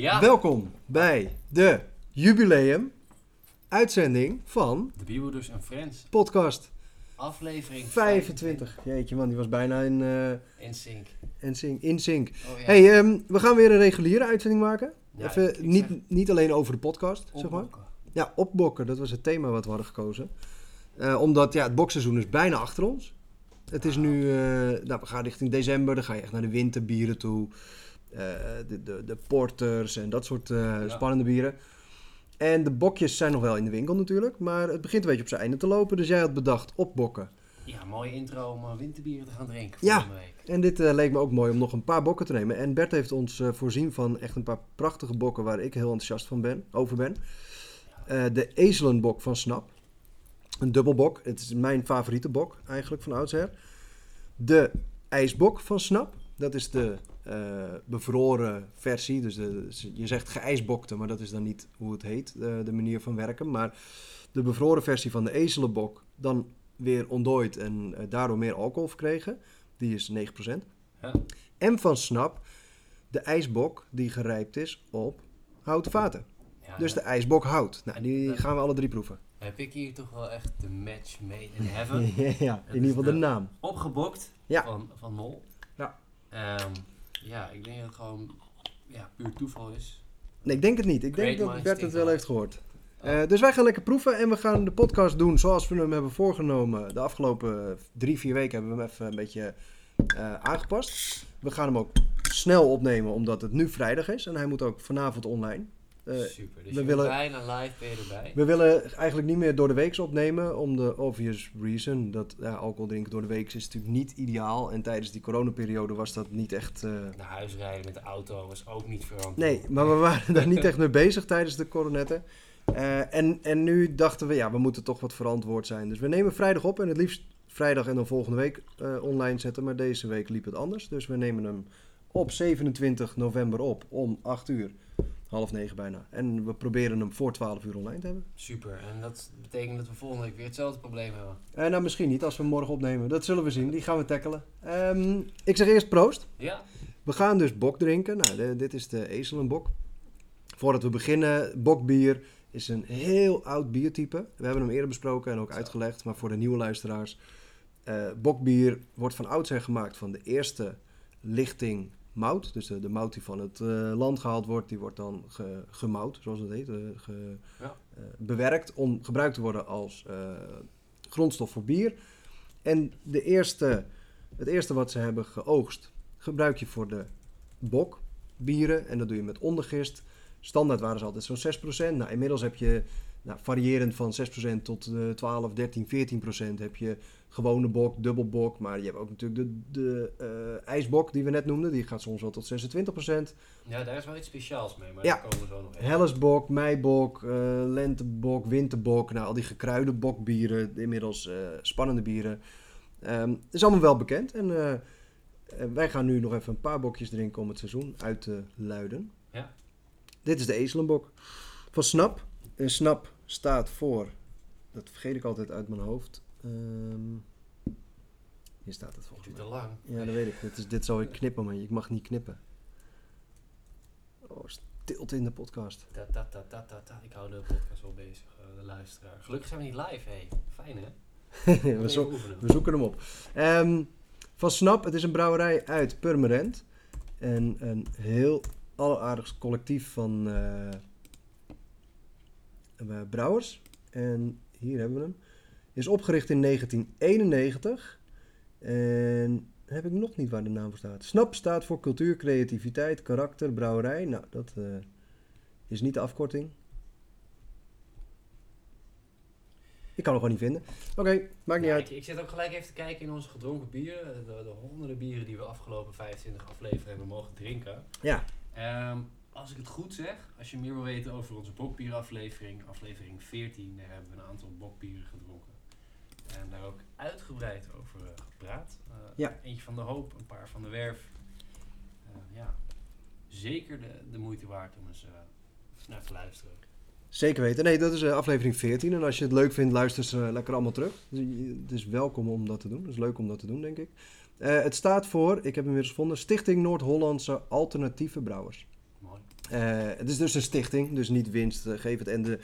Ja, Welkom bij de jubileum uitzending van de Biewouders en Friends. podcast Aflevering 25. Jeetje man, die was bijna in, eh In sync. in sync. In sync. Oh ja. Hey, ehm, we gaan weer een reguliere uitzending maken. Ja, Even, ik- ik niet, zeg niet alleen over de podcast, zeg maar. opbokken. Ja, opbokken, dat was het thema wat we hadden gekozen. Eh, omdat ja, het bokseizoen is bijna achter ons. Het is nu, eh, nou, we gaan richting december, dan ga je echt naar de winterbieren toe. Eh, de, de, de porters en dat soort eh, spannende bieren. En de bokjes zijn nog wel in de winkel natuurlijk, maar het begint een beetje op zijn einde te lopen. Dus jij had bedacht opbokken. Ja, mooie intro om eh, winterbieren te gaan drinken Ja. week. En dit leek me ook mooi om nog een paar bokken te nemen. En Bert heeft ons voorzien van echt een paar prachtige bokken waar ik heel enthousiast van ben, over ben. Eh, de ezelenbok van Snap. Een dubbelbok. Het is mijn favoriete bok eigenlijk van oudsher. De ijsbok van Snap. Dat is de eh, bevroren versie. Dus de, je zegt geijsbokte, maar dat is dan niet hoe het heet, eh, de manier van werken. Maar de bevroren versie van de ezelenbok, dan weer ontdooid en eh, daardoor meer alcohol verkregen. Die is 9%. Ja. En van Snap, de ijsbok die gerijpt is op houten vaten. Ja, Dus de ijsbok hout. Nou, die gaan we alle drie proeven. heb ik hier toch wel echt de match made in heaven. ja, in ieder geval de naam. Opgebokt Ja. van, van Mol. Ja. Ehm, ja, ik denk dat het gewoon ja, puur toeval is. Nee, ik denk het niet. Ik denk dat Bert het wel heeft gehoord. Oh. Eh, dus wij gaan lekker proeven en we gaan de podcast doen zoals we hem hebben voorgenomen. De afgelopen drie, vier weken hebben we hem even een beetje eh, aangepast. We gaan hem ook snel opnemen omdat het nu vrijdag is en hij moet ook vanavond online. Eh, Super. Dus we je willen- bijna live ben je erbij. We willen eigenlijk niet meer door de week opnemen, om de obvious reason. Dat ja, alcohol drinken door de week is natuurlijk niet ideaal. En tijdens die coronaperiode was dat niet echt... eh, Naar huis rijden met de auto was ook niet verantwoord. Nee, maar we waren daar niet echt mee bezig tijdens de coronetten. Eh, en, en nu dachten we, ja, we moeten toch wat verantwoord zijn. Dus we nemen vrijdag op en het liefst vrijdag en dan volgende week online zetten. Maar deze week liep het anders. Dus we nemen hem op 27 november op om 8 uur. Half negen bijna. En we proberen hem voor 12 uur online te hebben. Super. En dat betekent dat we volgende week weer hetzelfde probleem hebben. Eh, nou, misschien niet als we hem morgen opnemen. Dat zullen we zien. Die gaan we tackelen. Ehm, ik zeg eerst proost. Ja. We gaan dus bok drinken. Nou, de- dit is de ezelenbok. Voordat we beginnen, bokbier is een heel oud biertype. We hebben hem eerder besproken en ook Zo. uitgelegd. Maar voor de nieuwe luisteraars. eh, bokbier wordt van oudsher gemaakt van de eerste lichting mout. Dus de, de mout die van het eh, land gehaald wordt, die wordt dan ge, gemout, zoals het heet. eh, ge- Ja. eh, bewerkt om gebruikt te worden als grondstof voor bier. En de eerste, het eerste wat ze hebben geoogst, gebruik je voor de bokbieren. En dat doe je met ondergist. Standaard waren ze altijd zo'n 6%. Nou, inmiddels heb je nou, variërend van 6% tot eh 12, 13, 14% heb je gewone bok, dubbelbok. Maar je hebt ook natuurlijk de, de eh, ijsbok die we net noemden. Die gaat soms wel tot 26%. Ja, daar is wel iets speciaals mee, maar Ja. komen we zo nog. Hellesbok, meibok, eh, lentebok, winterbok. Nou, al die gekruide bokbieren, inmiddels eh, spannende bieren. Ehm is allemaal wel bekend. En wij gaan nu nog even een paar bokjes drinken om het seizoen uit te luiden. Ja. Dit is de ezelenbok van Snap. En Snap staat voor, dat vergeet ik altijd uit mijn hoofd. Ehm, hier staat het Het volgens mij. te lang. Ja, dat weet ik. Dit, is, dit zal ik knippen, maar ik mag niet knippen. Oh, stilte in de podcast. Ta. Ik hou de podcast wel bezig, eh, de luisteraar. Gelukkig zijn we niet live, hé. Fijn, hè? we, zo- zoeken hem op. Ehm, van Snap, het is een brouwerij uit Purmerend. En een heel alleraardigst collectief van eh, brouwers. En hier hebben we hem. Is opgericht in 1991. En heb ik nog niet waar de naam voor staat. SNAP staat voor cultuur, creativiteit, karakter, brouwerij. Nou, dat eh, is niet de afkorting. Ik kan hem gewoon niet vinden. Oké, maakt niet Ja, uit. ik, ik zit ook gelijk even te kijken in onze gedronken bieren. De, de honderden bieren die we afgelopen 25 afleveringen hebben mogen drinken. Ja, Ehm, als ik het goed zeg, als je meer wil weten over onze bokbieraflevering, aflevering 14, daar hebben we een aantal bokbieren gedronken. En daar ook uitgebreid over eh, gepraat. Eh, Ja. Eentje van de hoop, een paar van de werf. Eh, ja, zeker de, de moeite waard om eens naar te luisteren. Zeker weten. Nee, dat is aflevering 14. En als je het leuk vindt, luister ze lekker allemaal terug. Dus het is welkom om dat te doen. Het is leuk om dat te doen, denk ik. Het staat voor, ik heb hem weer eens gevonden, Stichting Noord-Hollandse Alternatieve Brouwers. Eh, het is dus een stichting, dus niet winstgevend. En de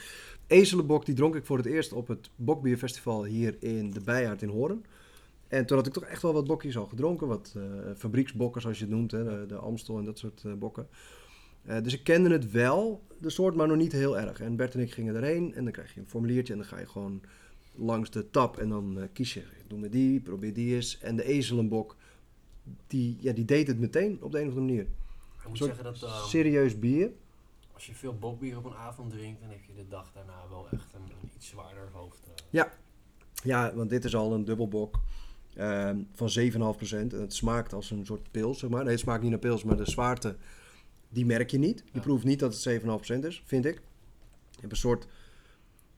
ezelenbok die dronk ik voor het eerst op het Bokbierfestival hier in de Bijaard in Hoorn. En toen had ik toch echt wel wat bokjes al gedronken. Wat eh, fabrieksbokken zoals je het noemt, hè, de, Amstel en dat soort eh, bokken. Eh, dus ik kende het wel, de soort, maar nog niet heel erg. En Bert en ik gingen erheen en dan krijg je een formuliertje en dan ga je gewoon langs de tap en dan eh, kies je. Doe me die, probeer die eens. En de ezelenbok, die, ja, die deed het meteen op de een of andere manier. Ik moet zeggen dat ehm, Serieus bier. als je veel bokbier op een avond drinkt, dan heb je de dag daarna wel echt een, een iets zwaarder hoofd. eh. Ja, want dit is al een dubbelbok ehm, van 7,5%. En het smaakt als een soort pils, zeg maar. Nee, het smaakt niet naar pils, maar de zwaarte, die merk je niet. Je Ja. proeft niet dat het 7,5% is, vind ik. Je hebt een soort,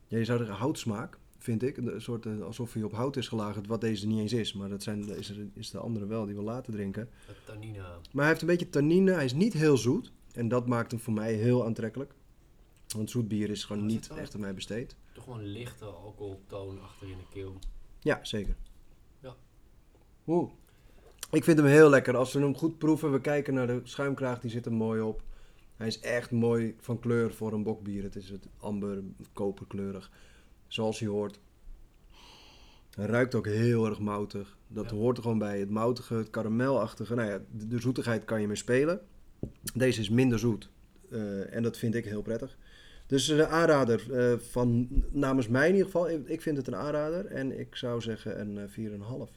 ja, je zou zeggen houtsmaak, vind ik. Een soort, eh, alsof hij op hout is gelagerd, wat deze niet eens is. Maar dat zijn, is, er- is de andere wel, die we laten drinken. Het tannine. Maar hij heeft een beetje tannine, hij is niet heel zoet. En dat maakt hem voor mij heel aantrekkelijk. Want zoet bier is gewoon niet echt aan mij besteed. Toch wel een lichte alcoholtoon achter in de keel. Ja, zeker. Ja. Oeh. Ik vind hem heel lekker. Als we hem goed proeven, we kijken naar de schuimkraag, die zit er mooi op. Hij is echt mooi van kleur voor een bokbier. Het is het amber, koperkleurig, zoals je hoort. Hij ruikt ook heel erg moutig. Dat Ja. hoort er gewoon bij. Het moutige, het karamelachtige. Nou ja, de, de zoetigheid kan je mee spelen. Deze is minder zoet. Eh, en dat vind ik heel prettig. Dus een aanrader eh, van namens mij in ieder geval. Ik, ik vind het een aanrader. En ik zou zeggen een eh, 4,5.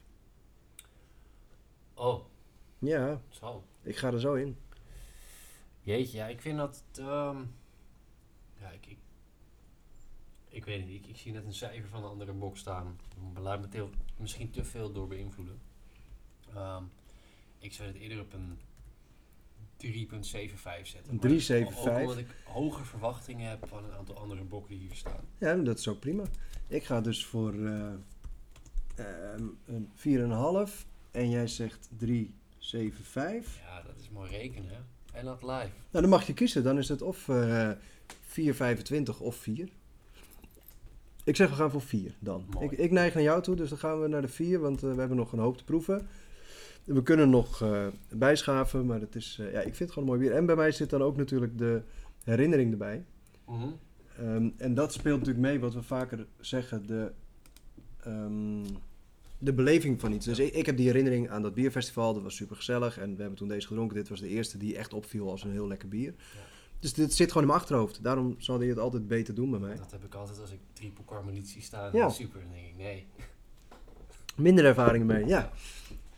Oh, Ja, zo. ik ga er zo in. Jeetje, ja, ik vind dat. ehm, ja, ik, ik, ik weet niet. Ik, ik zie net een cijfer van een andere box staan. Laat me misschien te veel door beïnvloeden. Ehm, ik zou het eerder op een 3,75 zetten. Een Maar 3,75? Ook omdat ik hoge verwachtingen heb van een aantal andere bokken die hier staan. Ja, dat is ook prima. Ik ga dus voor eh, ehm, een 4,5. En jij zegt 3,75. Ja, dat is mooi rekenen, hè? En dat live. Nou, dan mag je kiezen. Dan is het of eh 4,25 of 4. Ik zeg we gaan voor 4 dan. Ik, ik neig naar jou toe, dus dan gaan we naar de 4, want eh, we hebben nog een hoop te proeven. We kunnen nog eh, bijschaven, maar het is, eh, ja, ik vind het gewoon een mooi bier. En bij mij zit dan ook natuurlijk de herinnering erbij. Mhm. Ehm, en dat speelt natuurlijk mee wat we vaker zeggen, de, ehm, de beleving van iets. Dus ik, ik heb die herinnering aan dat bierfestival, dat was super gezellig. En we hebben toen deze gedronken. Dit was de eerste die echt opviel als een heel lekker bier. Dus dit zit gewoon in mijn achterhoofd. Daarom zal hij het altijd beter doen bij mij. Dat heb ik altijd als ik triple carmelitie sta. Ja. Super, dan denk ik, nee. Minder ervaring mee, ja.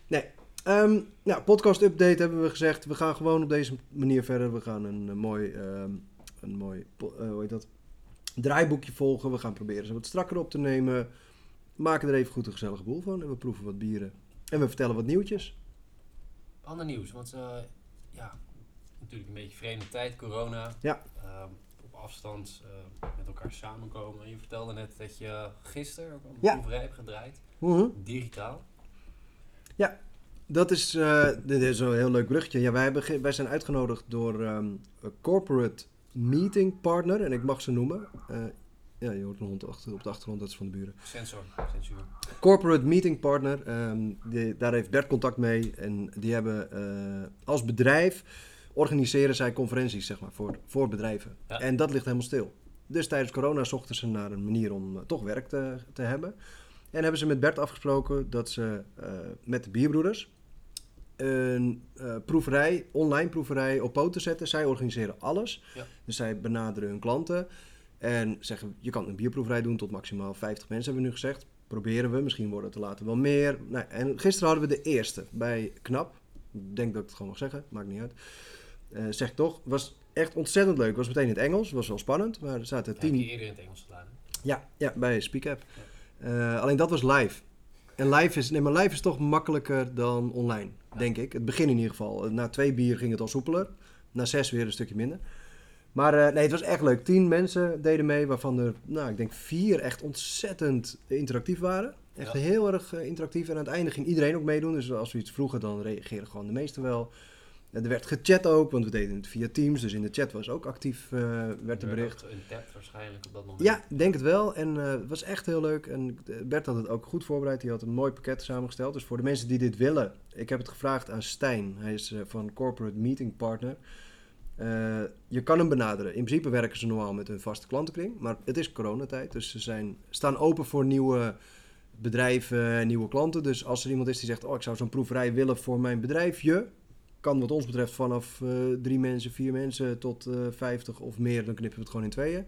Nee. Ehm, nou, podcast update hebben we gezegd. We gaan gewoon op deze manier verder. We gaan een, eh, mooi, ehm, een mooi eh, hoe heet dat? draaiboekje volgen. We gaan proberen ze wat strakker op te nemen. Maken er even goed een gezellige boel van. En we proeven wat bieren. En we vertellen wat nieuwtjes. Ander nieuws, want eh, natuurlijk een beetje vreemde tijd, corona. Ja. Ehm, op afstand eh, met elkaar samenkomen. Je vertelde net dat je gisteren ook een Ja. proeverij hebt gedraaid, Mhm. digitaal. Dat is, eh, dit is een heel leuk bruggetje. Ja, wij, hebben wij zijn uitgenodigd door ehm, corporate meeting partner. En ik mag ze noemen. Eh, ja, je hoort een hond achter, op de achtergrond. Dat is van de buren. Sensor, censuur. Corporate Meeting Partner, ehm, die, daar heeft Bert contact mee. En die hebben als bedrijf organiseren zij conferenties zeg maar, voor, voor bedrijven. Ja. En dat ligt helemaal stil. Dus tijdens corona zochten ze naar een manier om eh, toch werk te, te hebben. En hebben ze met Bert afgesproken dat ze eh, met de bierbroeders een eh, proeverij, online proeverij op poten zetten. Zij organiseren alles. Ja. Dus zij benaderen hun klanten en zeggen: je kan een bierproeverij doen tot maximaal 50 mensen, hebben we nu gezegd. Proberen we, misschien worden het er later wel meer. Nou, en gisteren hadden we de eerste bij Knap. Ik denk dat ik het gewoon mag zeggen, maakt niet uit. Eh, zeg toch, was echt ontzettend leuk. Was meteen in het Engels, was wel spannend, maar er zaten Ja, heb tien. je eerder in het Engels gedaan. hè? Ja, ja bij SpeakApp. Eh alleen dat was live. En live is, nee, maar live is toch makkelijker dan online, Ja. denk ik. Het begin in ieder geval. Na twee bier ging het al soepeler. Na zes weer een stukje minder. Maar eh, nee, het was echt leuk. Tien mensen deden mee, waarvan er, nou, ik denk vier echt ontzettend interactief waren. Echt Ja. heel erg eh, interactief. En aan het einde ging iedereen ook meedoen. Dus als we iets vroegen, dan reageren gewoon de meesten wel. Er werd gechat ook, want we deden het via Teams. Dus in de chat was ook actief, eh, werd er Er bericht. Een tap waarschijnlijk op dat moment. Ja, ik denk het wel. En eh, het was echt heel leuk. En eh, Bert had het ook goed voorbereid. Hij had een mooi pakket samengesteld. Dus voor de mensen die dit willen. Ik heb het gevraagd aan Stijn. Hij is van Corporate Meeting Partner. Je kan hem benaderen. In principe werken ze normaal met hun vaste klantenkring. Maar het is coronatijd. Dus ze zijn, staan open voor nieuwe bedrijven en nieuwe klanten. Dus als er iemand is die zegt... Oh, ik zou zo'n proeverij willen voor mijn bedrijfje. Kan wat ons betreft vanaf eh, drie mensen, vier mensen tot eh 50 of meer. Dan knippen we het gewoon in tweeën.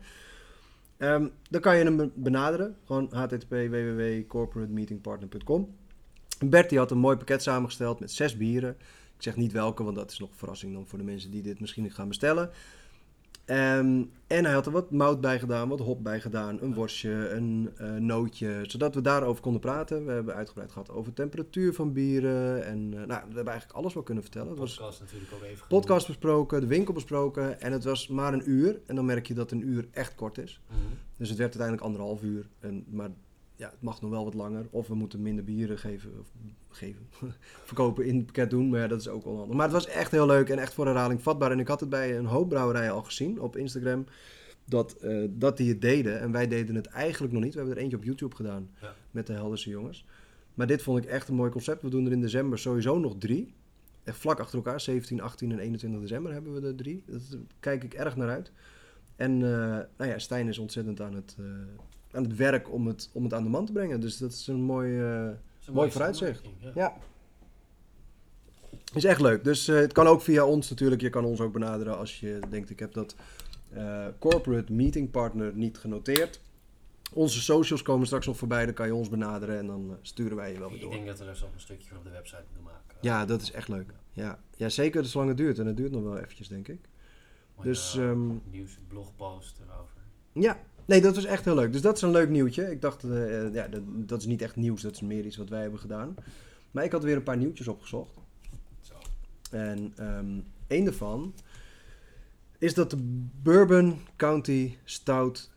Ehm, dan kan je hem be- benaderen. Gewoon http www.corporatemeetingpartner.com. Bert die had een mooi pakket samengesteld met zes bieren. Ik zeg niet welke, want dat is nog een verrassing dan voor de mensen die dit misschien gaan bestellen. Ehm, en hij had er wat mout bij gedaan, wat hop bij gedaan, een worstje, een eh, nootje, zodat we daarover konden praten. We hebben uitgebreid gehad over temperatuur van bieren en eh, nou, we hebben eigenlijk alles wel kunnen vertellen. Het was podcast natuurlijk ook even podcast besproken, de winkel besproken en het was maar een uur. En dan merk je dat een uur echt kort is. Mhm. Dus het werd uiteindelijk anderhalf uur. En, maar ja, het mag nog wel wat langer. Of we moeten minder bieren geven. Of geven. verkopen in het pakket doen. Maar ja, dat is ook onhandig. Maar het was echt heel leuk en echt voor herhaling vatbaar. En ik had het bij een hoop brouwerijen al gezien op Instagram. Dat, eh, dat die het deden. En wij deden het eigenlijk nog niet. We hebben er eentje op YouTube gedaan. Ja. Met de Helderse jongens. Maar dit vond ik echt een mooi concept. We doen er in december sowieso nog drie. Echt vlak achter elkaar. 17, 18 en 21 december hebben we er drie. Daar kijk ik erg naar uit. En eh, nou ja, Stijn is ontzettend aan het, eh, aan het werk om het, om het aan de man te brengen. Dus dat is een mooi, eh, is een Mooi vooruitzicht. Ja. ja. Is echt leuk. Dus eh, het kan ook via ons natuurlijk. Je kan ons ook benaderen als je denkt ik heb dat eh, corporate meeting partner niet genoteerd. Onze socials komen straks nog voorbij. Dan kan je ons benaderen en dan sturen wij je wel weer Ik door. denk dat we er nog een stukje voor op de website moeten maken. Ja, dat is echt leuk. Ja, ja zeker zolang het duurt. En het duurt nog wel eventjes, denk ik. Dus, ehm, nieuws, blogpost erover. Ja, nee, dat was echt heel leuk. Dus dat is een leuk nieuwtje. Ik dacht, eh, eh, ja, dat, dat is niet echt nieuws. Dat is meer iets wat wij hebben gedaan. Maar ik had weer een paar nieuwtjes opgezocht. Zo. En ehm één daarvan is dat de Bourbon County Stout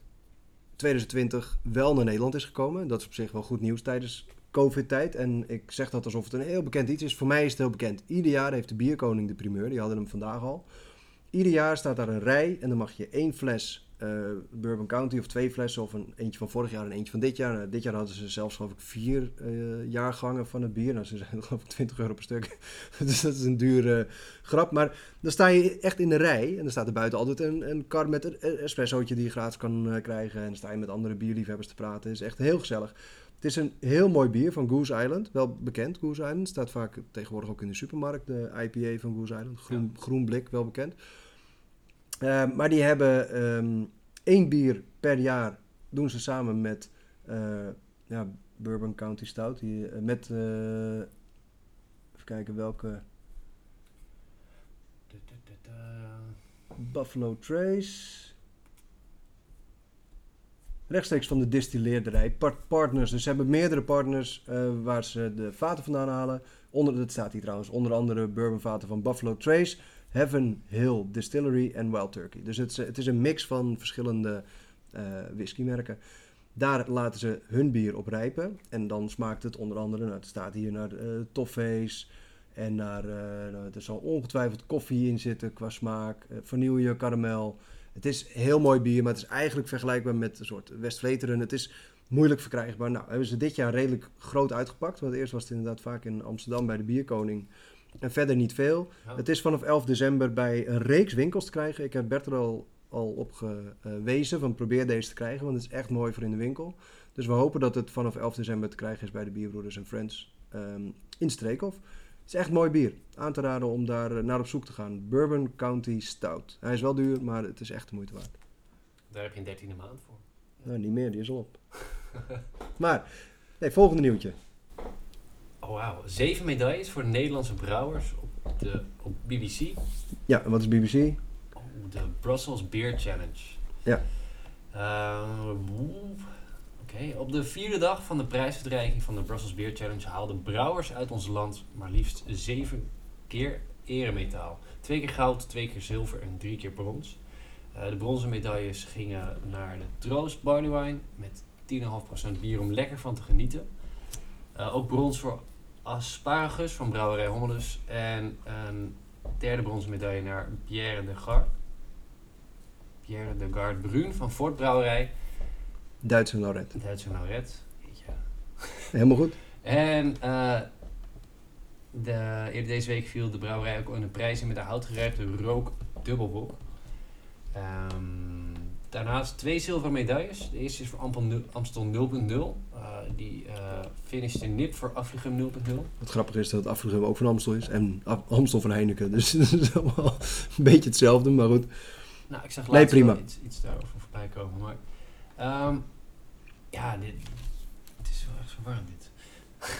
2020 wel naar Nederland is gekomen. Dat is op zich wel goed nieuws tijdens COVID-tijd. En ik zeg dat alsof het een heel bekend iets is. Voor mij is het heel bekend. Ieder jaar heeft de Bierkoning de primeur. Die hadden hem vandaag al. Ieder jaar staat daar een rij en dan mag je één fles eh, Bourbon County of twee flessen of een eentje van vorig jaar en eentje van dit jaar. Nou, dit jaar hadden ze zelfs geloof ik vier eh, jaargangen van het bier. Nou, ze zijn geloof ik 20 euro per stuk. dus dat is een dure grap. Maar dan sta je echt in de rij en dan staat er buiten altijd een, een kar met een espressootje die je gratis kan eh, krijgen. En dan sta je met andere bierliefhebbers te praten. Het is echt heel gezellig. Het is een heel mooi bier van Goose Island. Wel bekend, Goose Island. Staat vaak tegenwoordig ook in de supermarkt. De IPA van Goose Island. Groen, groen blik, wel bekend. Eh, maar die hebben ehm, één bier per jaar. Doen ze samen met eh, ja, Bourbon County Stout. Die, eh, met, eh, even kijken welke. Buffalo Trace. Rechtstreeks van de distilleerderij. Part- partners. Dus ze hebben meerdere partners waar ze de vaten vandaan halen. Onder, dat staat hier trouwens. Onder andere bourbonvaten van Buffalo Trace, Heaven Hill Distillery en Wild Turkey. Dus het het is een mix van verschillende eh whiskymerken. Daar laten ze hun bier op rijpen. En dan smaakt het onder andere, nou, het staat hier naar eh toffees. En naar, eh, nou, er zal ongetwijfeld koffie in zitten qua smaak. vanille, karamel. Het is heel mooi bier, maar het is eigenlijk vergelijkbaar met een soort Westvleteren. Het is moeilijk verkrijgbaar. Nou, hebben ze dit jaar redelijk groot uitgepakt. Want eerst was het inderdaad vaak in Amsterdam bij de Bierkoning. En verder niet veel. Ja. Het is vanaf 11 december bij een reeks winkels te krijgen. Ik heb Bert er al, al op gewezen van probeer deze te krijgen. Want het is echt mooi voor in de winkel. Dus we hopen dat het vanaf 11 december te krijgen is bij de Bierbroeders en Friends ehm, in Streekhof. Het is echt mooi bier. Aan te raden om daar eh, naar op zoek te gaan. Bourbon County Stout. Hij is wel duur, maar het is echt de moeite waard. Daar heb je een dertiende maand voor. Nou, niet meer, die is al op. maar, nee, volgende nieuwtje. Oh wauw, zeven medailles voor Nederlandse brouwers op, de, op BBC. Ja, en wat is BBC? Oh, de Brussels Beer Challenge. Ja. Eh. Oké, op de vierde dag van de prijsuitreiking van de Brussels Beer Challenge haalden brouwers uit ons land maar liefst zeven keer eremetaal. Twee keer goud, twee keer zilver en drie keer brons. Eh, de bronzen medailles gingen naar de Troost Barley Wine met 10,5% bier om lekker van te genieten. Eh, ook brons voor Asparagus van Brouwerij Hommelus. En een derde bronzen medaille naar Pierre de Gard. Pierre de Gard Brun van Fort Brouwerij. Duitse Lauret. Duitse Nauret. Jeetje. Helemaal goed. En eh, de, eerder deze week viel de brouwerij ook in een prijs in met de houtgerijpte rook dubbelbok. Ehm, daarnaast twee zilveren medailles. De eerste is voor Amstel 0.0. Eh, die eh finished in nip voor Afrigum 0.0. Het grappige is dat het Afrugum ook van Amstel is. En Af- Amstel van Heineken. Dus het is allemaal een beetje hetzelfde. Maar goed. Nou, ik zag Nee, prima. wel iets, iets daarover voorbij komen. Maar ehm, ja, dit, het is wel echt zo warm dit.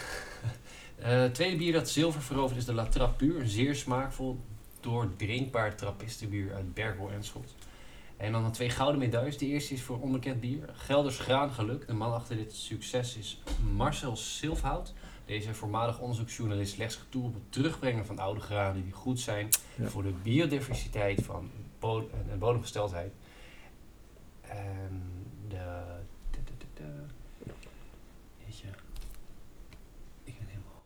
Eh, Het tweede bier dat zilver verovert is de La Trappe Puur. Een zeer smaakvol, doordrinkbaar trappistenbier uit Berkel en Schot. En dan de twee gouden medailles. De eerste is voor onbekend bier. Gelders Graangeluk. De man achter dit succes is Marcel Silfhout. Deze voormalig onderzoeksjournalist legt zich toe op het terugbrengen van oude granen die goed zijn Ja. voor de biodiversiteit van bod- en- en bodemgesteldheid. En de... de, de, de, de weet je, ik ben helemaal...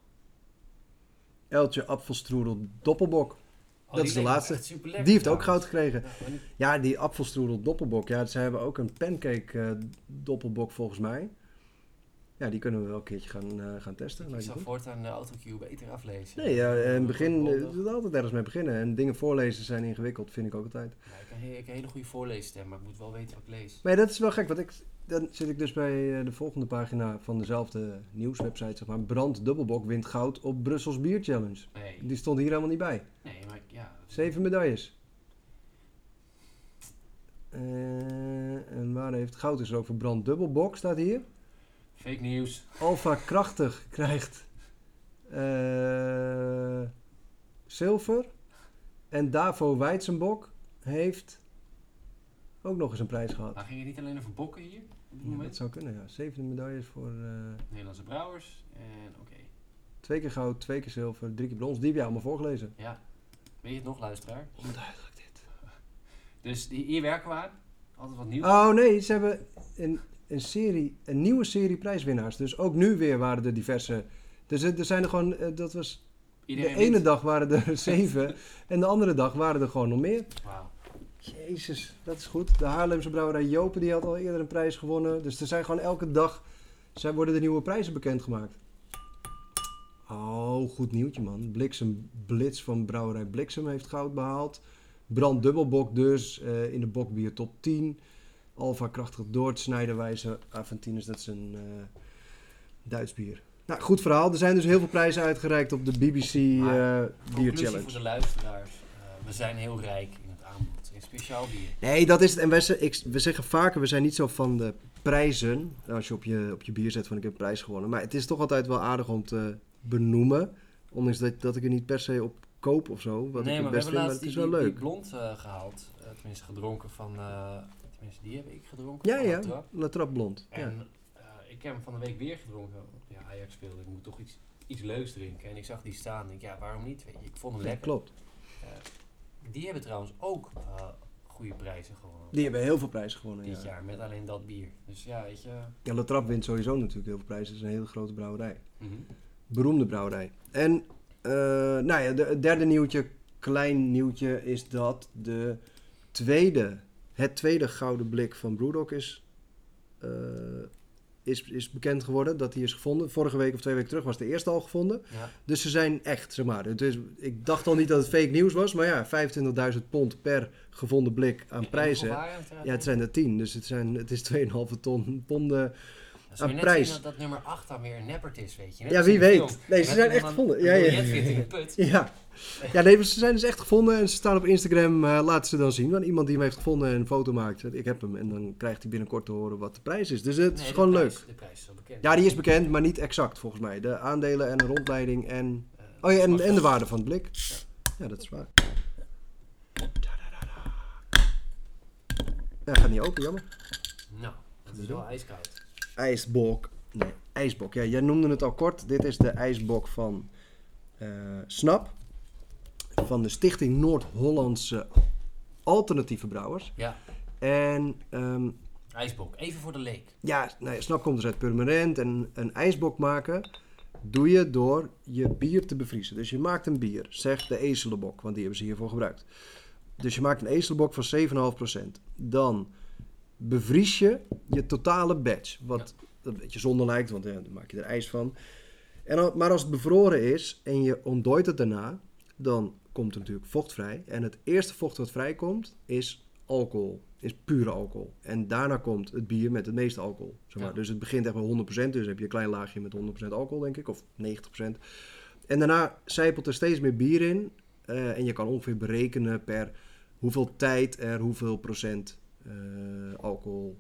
Eltje Apfelstrudel Doppelbok. Oh, Dat is de laatste. Die heeft ook goud gekregen. Ja, die Apfelstrudel Doppelbok. Ja, ze hebben ook een pancake eh, Doppelbok volgens mij. Ja, die kunnen we wel een keertje gaan, eh, gaan testen. Ik zou voortaan de autocue beter aflezen. Nee, ja, in het begin Gewoon eh, je moet altijd ergens mee beginnen. En dingen voorlezen zijn ingewikkeld, vind ik ook altijd. Ja, ik, heb ik heb een hele goede voorleesstem, maar ik moet wel weten wat ik lees. Maar ja, dat is wel gek, want ik, dan zit ik dus bij eh, de volgende pagina van dezelfde nieuwswebsite, zeg maar. Brand Dubbelbok wint goud op Brussels Bier Challenge. Nee, Die stond hier helemaal niet bij. nee maar ja. Zeven medailles. Eh, en waar heeft goud is er ook voor Brand Dubbelbok, staat hier. Fake nieuws. Alpha Krachtig krijgt eh, zilver. En Davo Weitzenbok heeft ook nog eens een prijs gehad. Maar ging het niet alleen over bokken hier? Op Ja, dat zou kunnen, ja. Zeven medailles voor eh, Nederlandse brouwers. En oké. twee keer goud, twee keer zilver, drie keer brons. Die heb je allemaal voorgelezen. Ja. Weet je het nog, luisteraar? Onduidelijk dit. Dus die, hier werken we aan. Altijd wat nieuws. Oh nee, ze hebben een, een, serie, een nieuwe serie prijswinnaars. Dus ook nu weer waren er diverse. Dus er zijn er gewoon, eh, dat was. Iedereen de ene dag waren er zeven. en de andere dag waren er gewoon nog meer. Wauw. Jezus, dat is goed. De Haarlemse brouwerij Jopen die had al eerder een prijs gewonnen. Dus er zijn gewoon elke dag zijn, worden de nieuwe prijzen bekendgemaakt. Oh, goed nieuwtje man. Bliksem Blitz van brouwerij Bliksem heeft goud behaald. Brand Dubbelbok dus eh, in de bokbier top 10. Alfa Krachtig Doort, Snijderwijze, Aventinus, dat is een eh, Duits bier. Nou, goed verhaal. Er zijn dus heel veel prijzen uitgereikt op de BBC Conclusie Challenge. voor de luisteraars. Eh, we zijn heel rijk in het aanbod. In speciaal bier. Nee, dat is het. En wij, ik, we zeggen vaker, we zijn niet zo van de prijzen. Als je op je, op je bier zet van ik heb een prijs gewonnen. Maar het is toch altijd wel aardig om te benoemen. Ondanks dat, dat ik er niet per se op koop of zo. Wat nee, ik maar het we best hebben vind, laatst die, is die blond eh, gehaald. Eh, tenminste gedronken van... tenminste, die heb ik gedronken. Ja, ja. La Trappe. La Trappe Blond. En eh, ik heb hem van de week weer gedronken. Ja, Ajax speelde. Ik moet toch iets, iets leuks drinken. En ik zag die staan. Ik denk, ja, waarom niet? Weet je, ik vond hem lekker. klopt. Eh, die hebben trouwens ook eh, goede prijzen gewonnen. Die hebben heel veel prijzen gewonnen. dit Ja. jaar. Met alleen dat bier. Dus ja, weet je... ja, La Trappe wint sowieso natuurlijk heel veel prijzen. Het is een hele grote brouwerij. mhm. Beroemde brouwerij. En, nou ja, de, het derde nieuwtje, klein nieuwtje, is dat de tweede, het tweede gouden blik van Brewdog is, eh, is, is bekend geworden. Dat die is gevonden. Vorige week of twee weken terug was de eerste al gevonden. Ja. Dus ze zijn echt, zeg maar. Het is, ik dacht al niet dat het fake nieuws was, maar ja, 25.000 pond per gevonden blik aan En prijzen. Ja, het zijn er 10, dus het, zijn, het is 2,5 ton ponden. Aan net prijs. dat, dat nummer 8 dan weer een neppert is, weet je. Net Ja, wie weet. film. Nee, ze Met zijn echt gevonden. Ja, ja, ja, in ja. put. Ja. ja, nee, ze zijn dus echt gevonden en ze staan op Instagram. eh laten ze dan zien. Want iemand die hem heeft gevonden en een foto maakt. Ik heb hem. En dan krijgt hij binnenkort te horen wat de prijs is. Dus het Nee, is gewoon prijs- leuk. De prijs is al bekend. Ja, die is bekend, maar niet exact volgens mij. De aandelen en de rondleiding en... Eh, Oh ja, en, en de waarde van het blik. Ja, dat is waar. Ja, gaat niet open, jammer. Nou, het is wel ijskoud. IJsbok. Nee, ijsbok. Ja, jij noemde het al kort. Dit is de ijsbok van eh, Snap. Van de Stichting Noord-Hollandse Alternatieve Brouwers. Ja, En ehm, ijsbok. Even voor de leek. ja, nou ja, Snap komt dus uit Purmerend. En een ijsbok maken doe je door je bier te bevriezen. Dus je maakt een bier, zeg de ezelenbok, want die hebben ze hiervoor gebruikt. Dus je maakt een ezelenbok van 7,5%. Dan bevries je je totale batch. Wat een beetje zonde lijkt, want ja, dan maak je er ijs van. En dan, maar als het bevroren is en je ontdooit het daarna, dan komt er natuurlijk vocht vrij. En het eerste vocht wat vrijkomt is alcohol. Is pure alcohol. En daarna komt het bier met het meeste alcohol. Zeg maar. Ja. Dus het begint echt met 100%. Dus heb je een klein laagje met 100% alcohol, denk ik. Of 90%. En daarna zijpelt er steeds meer bier in. eh, en je kan ongeveer berekenen per hoeveel tijd er hoeveel procent eh, alcohol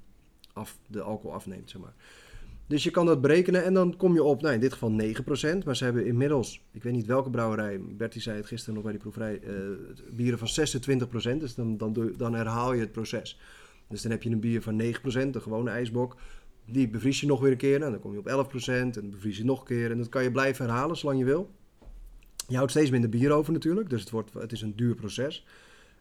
af, de alcohol afneemt, zeg maar. Dus je kan dat berekenen en dan kom je op, nou in dit geval 9%. Maar ze hebben inmiddels, ik weet niet welke brouwerij, Bertie zei het gisteren nog bij die proeverij, eh, bieren van 26%. Dus dan, dan, dan herhaal je het proces. Dus dan heb je een bier van 9%, de gewone ijsbok. Die bevries je nog weer een keer en dan kom je op 11% en bevries je nog een keer. En dat kan je blijven herhalen zolang je wil. Je houdt steeds minder bier over natuurlijk, dus het, wordt, het is een duur proces.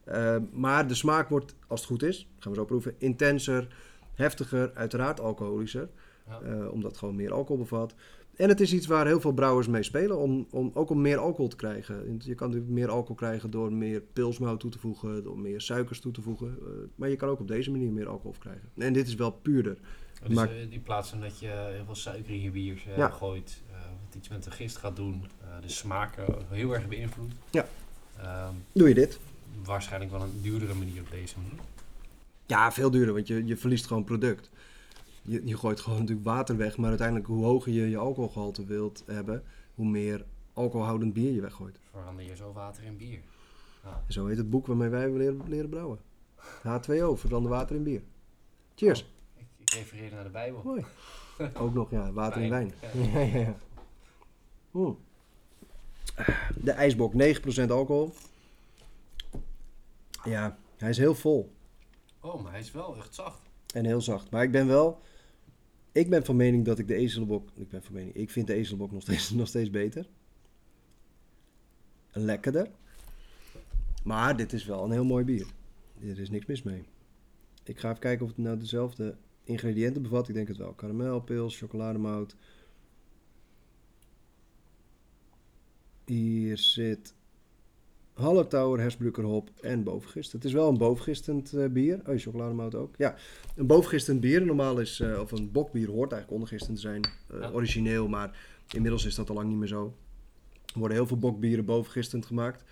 Eh, maar de smaak wordt, als het goed is, gaan we zo proeven, intenser, heftiger, uiteraard alcoholischer. Ja. eh, omdat het gewoon meer alcohol bevat. En het is iets waar heel veel brouwers mee spelen, om, om, ook om meer alcohol te krijgen. Je kan natuurlijk meer alcohol krijgen door meer pilsmout toe te voegen, door meer suikers toe te voegen. eh, maar je kan ook op deze manier meer alcohol krijgen. En dit is wel puurder. Dus Maar- eh, in plaats van dat je heel veel suiker in je bier Ja. gooit, wat iets met de gist gaat doen, de smaak heel erg beïnvloedt. Ja. Ehm, Doe je dit? Waarschijnlijk wel een duurdere manier op deze manier. Ja, veel duurder, want je, je verliest gewoon product. Je, je gooit gewoon natuurlijk water weg, maar uiteindelijk hoe hoger je je alcoholgehalte wilt hebben, hoe meer alcoholhoudend bier je weggooit. Verander je zo water in bier. Zo heet het boek waarmee wij leren, leren brouwen. H2O, verander water in bier. Cheers. Ik, ik refereer naar de Bijbel. Mooi. Ook nog, ja, water in wijn. Ja, ja, ja. Oeh. De ijsbok, 9% alcohol. Ja, hij is heel vol Oh, maar hij is wel echt zacht. en heel zacht. Maar ik ben wel... Ik ben van mening dat ik de ezelbok... Ik ben van mening... Ik vind de ezelbok nog steeds, nog steeds beter. Lekkerder. Maar dit is wel een heel mooi bier. Er is niks mis mee. Ik ga even kijken of het nou dezelfde ingrediënten bevat. Ik denk het wel. Karamel, pils, chocolademout. Hier zit Hallertauer, Hersbrucker hop en bovengist. Het is wel een bovengistend eh, bier. Oh, chocolademout ook. Ja, een bovengistend bier. Normaal is, eh, of een bokbier hoort eigenlijk ondergistend te zijn. eh, Ja. Origineel, maar inmiddels is dat al lang niet meer zo. Er worden heel veel bokbieren bovengistend gemaakt.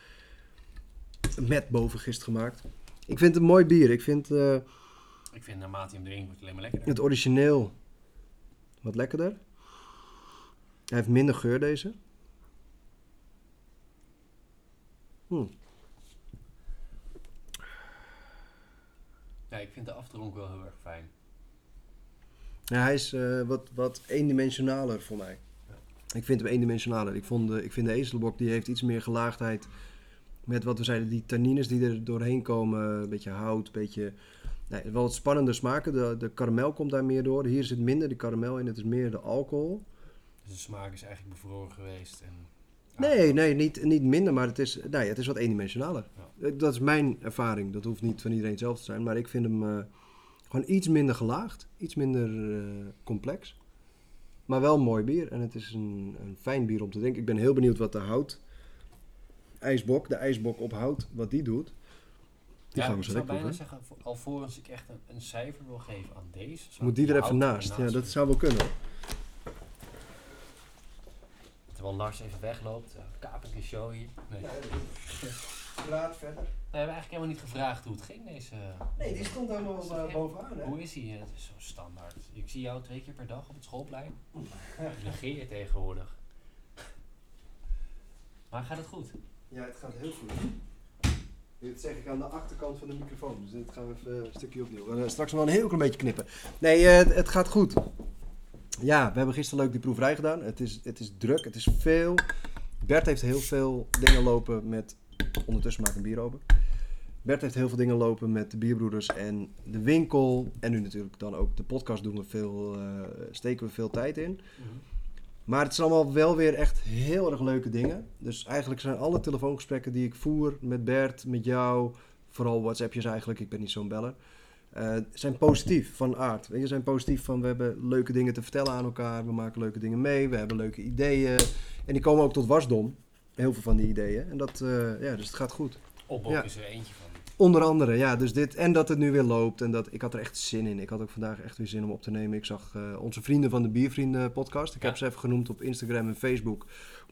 Met bovengist gemaakt. Ik vind het een mooi bier. Ik vind Ik vind naarmate je hem drinkt, wordt het alleen maar lekkerder. het origineel wat lekkerder. Hij heeft minder geur deze. Hm. Ja, ik vind de afdronk wel heel erg fijn. Ja, hij is eh, wat, wat eendimensionaler voor mij. Ik vind hem eendimensionaler. Ik, vond de, ik vind de ezelbok die heeft iets meer gelaagdheid. Met wat we zeiden, die tannines die er doorheen komen. Een beetje hout, een beetje... Nee, wel wat spannender smaken. De, de karamel komt daar meer door. Hier zit minder de karamel in. Het is meer de alcohol. Dus de smaak is eigenlijk bevroren geweest. En, Nee, nee, niet, niet minder, maar het is, nou ja, het is wat eendimensionaler. Ja. Eh, Dat is mijn ervaring. Dat hoeft niet van iedereen hetzelfde te zijn. Maar ik vind hem eh, gewoon iets minder gelaagd. Iets minder eh, complex. Maar wel een mooi bier. En het is een, een fijn bier om te drinken. Ik ben heel benieuwd wat de hout... IJsbok, de ijsbok op hout, wat die doet. Die ja, gaan we ik zo zou bijna proeven. zeggen, alvorens ik echt een, een cijfer wil geven aan deze. Moet die er even hout naast. Ja, dat zou wel kunnen. Terwijl Lars even wegloopt. Uh, een show hier. Nee. Praat verder. We hebben eigenlijk helemaal niet gevraagd hoe het ging deze... Nee, die stond helemaal eh, bovenaan. Hoe is hij? Het is zo standaard. Ik zie jou twee keer per dag op het schoolplein. Ik negeer je tegenwoordig. Maar gaat het goed? Ja, het gaat heel goed. Dit zeg ik aan de achterkant van de microfoon. Dus dit gaan we even een stukje opnieuw. We gaan straks nog een heel klein beetje knippen. Nee, eh, het gaat goed. Ja, we hebben gisteren leuk die proeverij gedaan. Het is, het is druk, het is veel. Bert heeft heel veel dingen lopen met... Ondertussen maak ik een bier open. Bert heeft heel veel dingen lopen met de bierbroeders en de winkel. En nu natuurlijk dan ook de podcast doen we veel, eh, steken we veel tijd in. Maar het zijn allemaal wel weer echt heel erg leuke dingen. Dus eigenlijk zijn alle telefoongesprekken die ik voer met Bert, met jou, vooral WhatsAppjes eigenlijk, ik ben niet zo'n beller, eh, zijn positief van aard. Weet je, zijn positief van we hebben leuke dingen te vertellen aan elkaar, we maken leuke dingen mee, we hebben leuke ideeën. En die komen ook tot wasdom, heel veel van die ideeën. En dat, eh, ja, dus het gaat goed. Opbok Ja. is er eentje van. Onder andere, ja. Dus dit, en dat het nu weer loopt. En dat, ik had er echt zin in. Ik had ook vandaag echt weer zin om op te nemen. Ik zag eh, onze vrienden van de Biervrienden podcast. Ik Ja. heb ze even genoemd op Instagram en Facebook.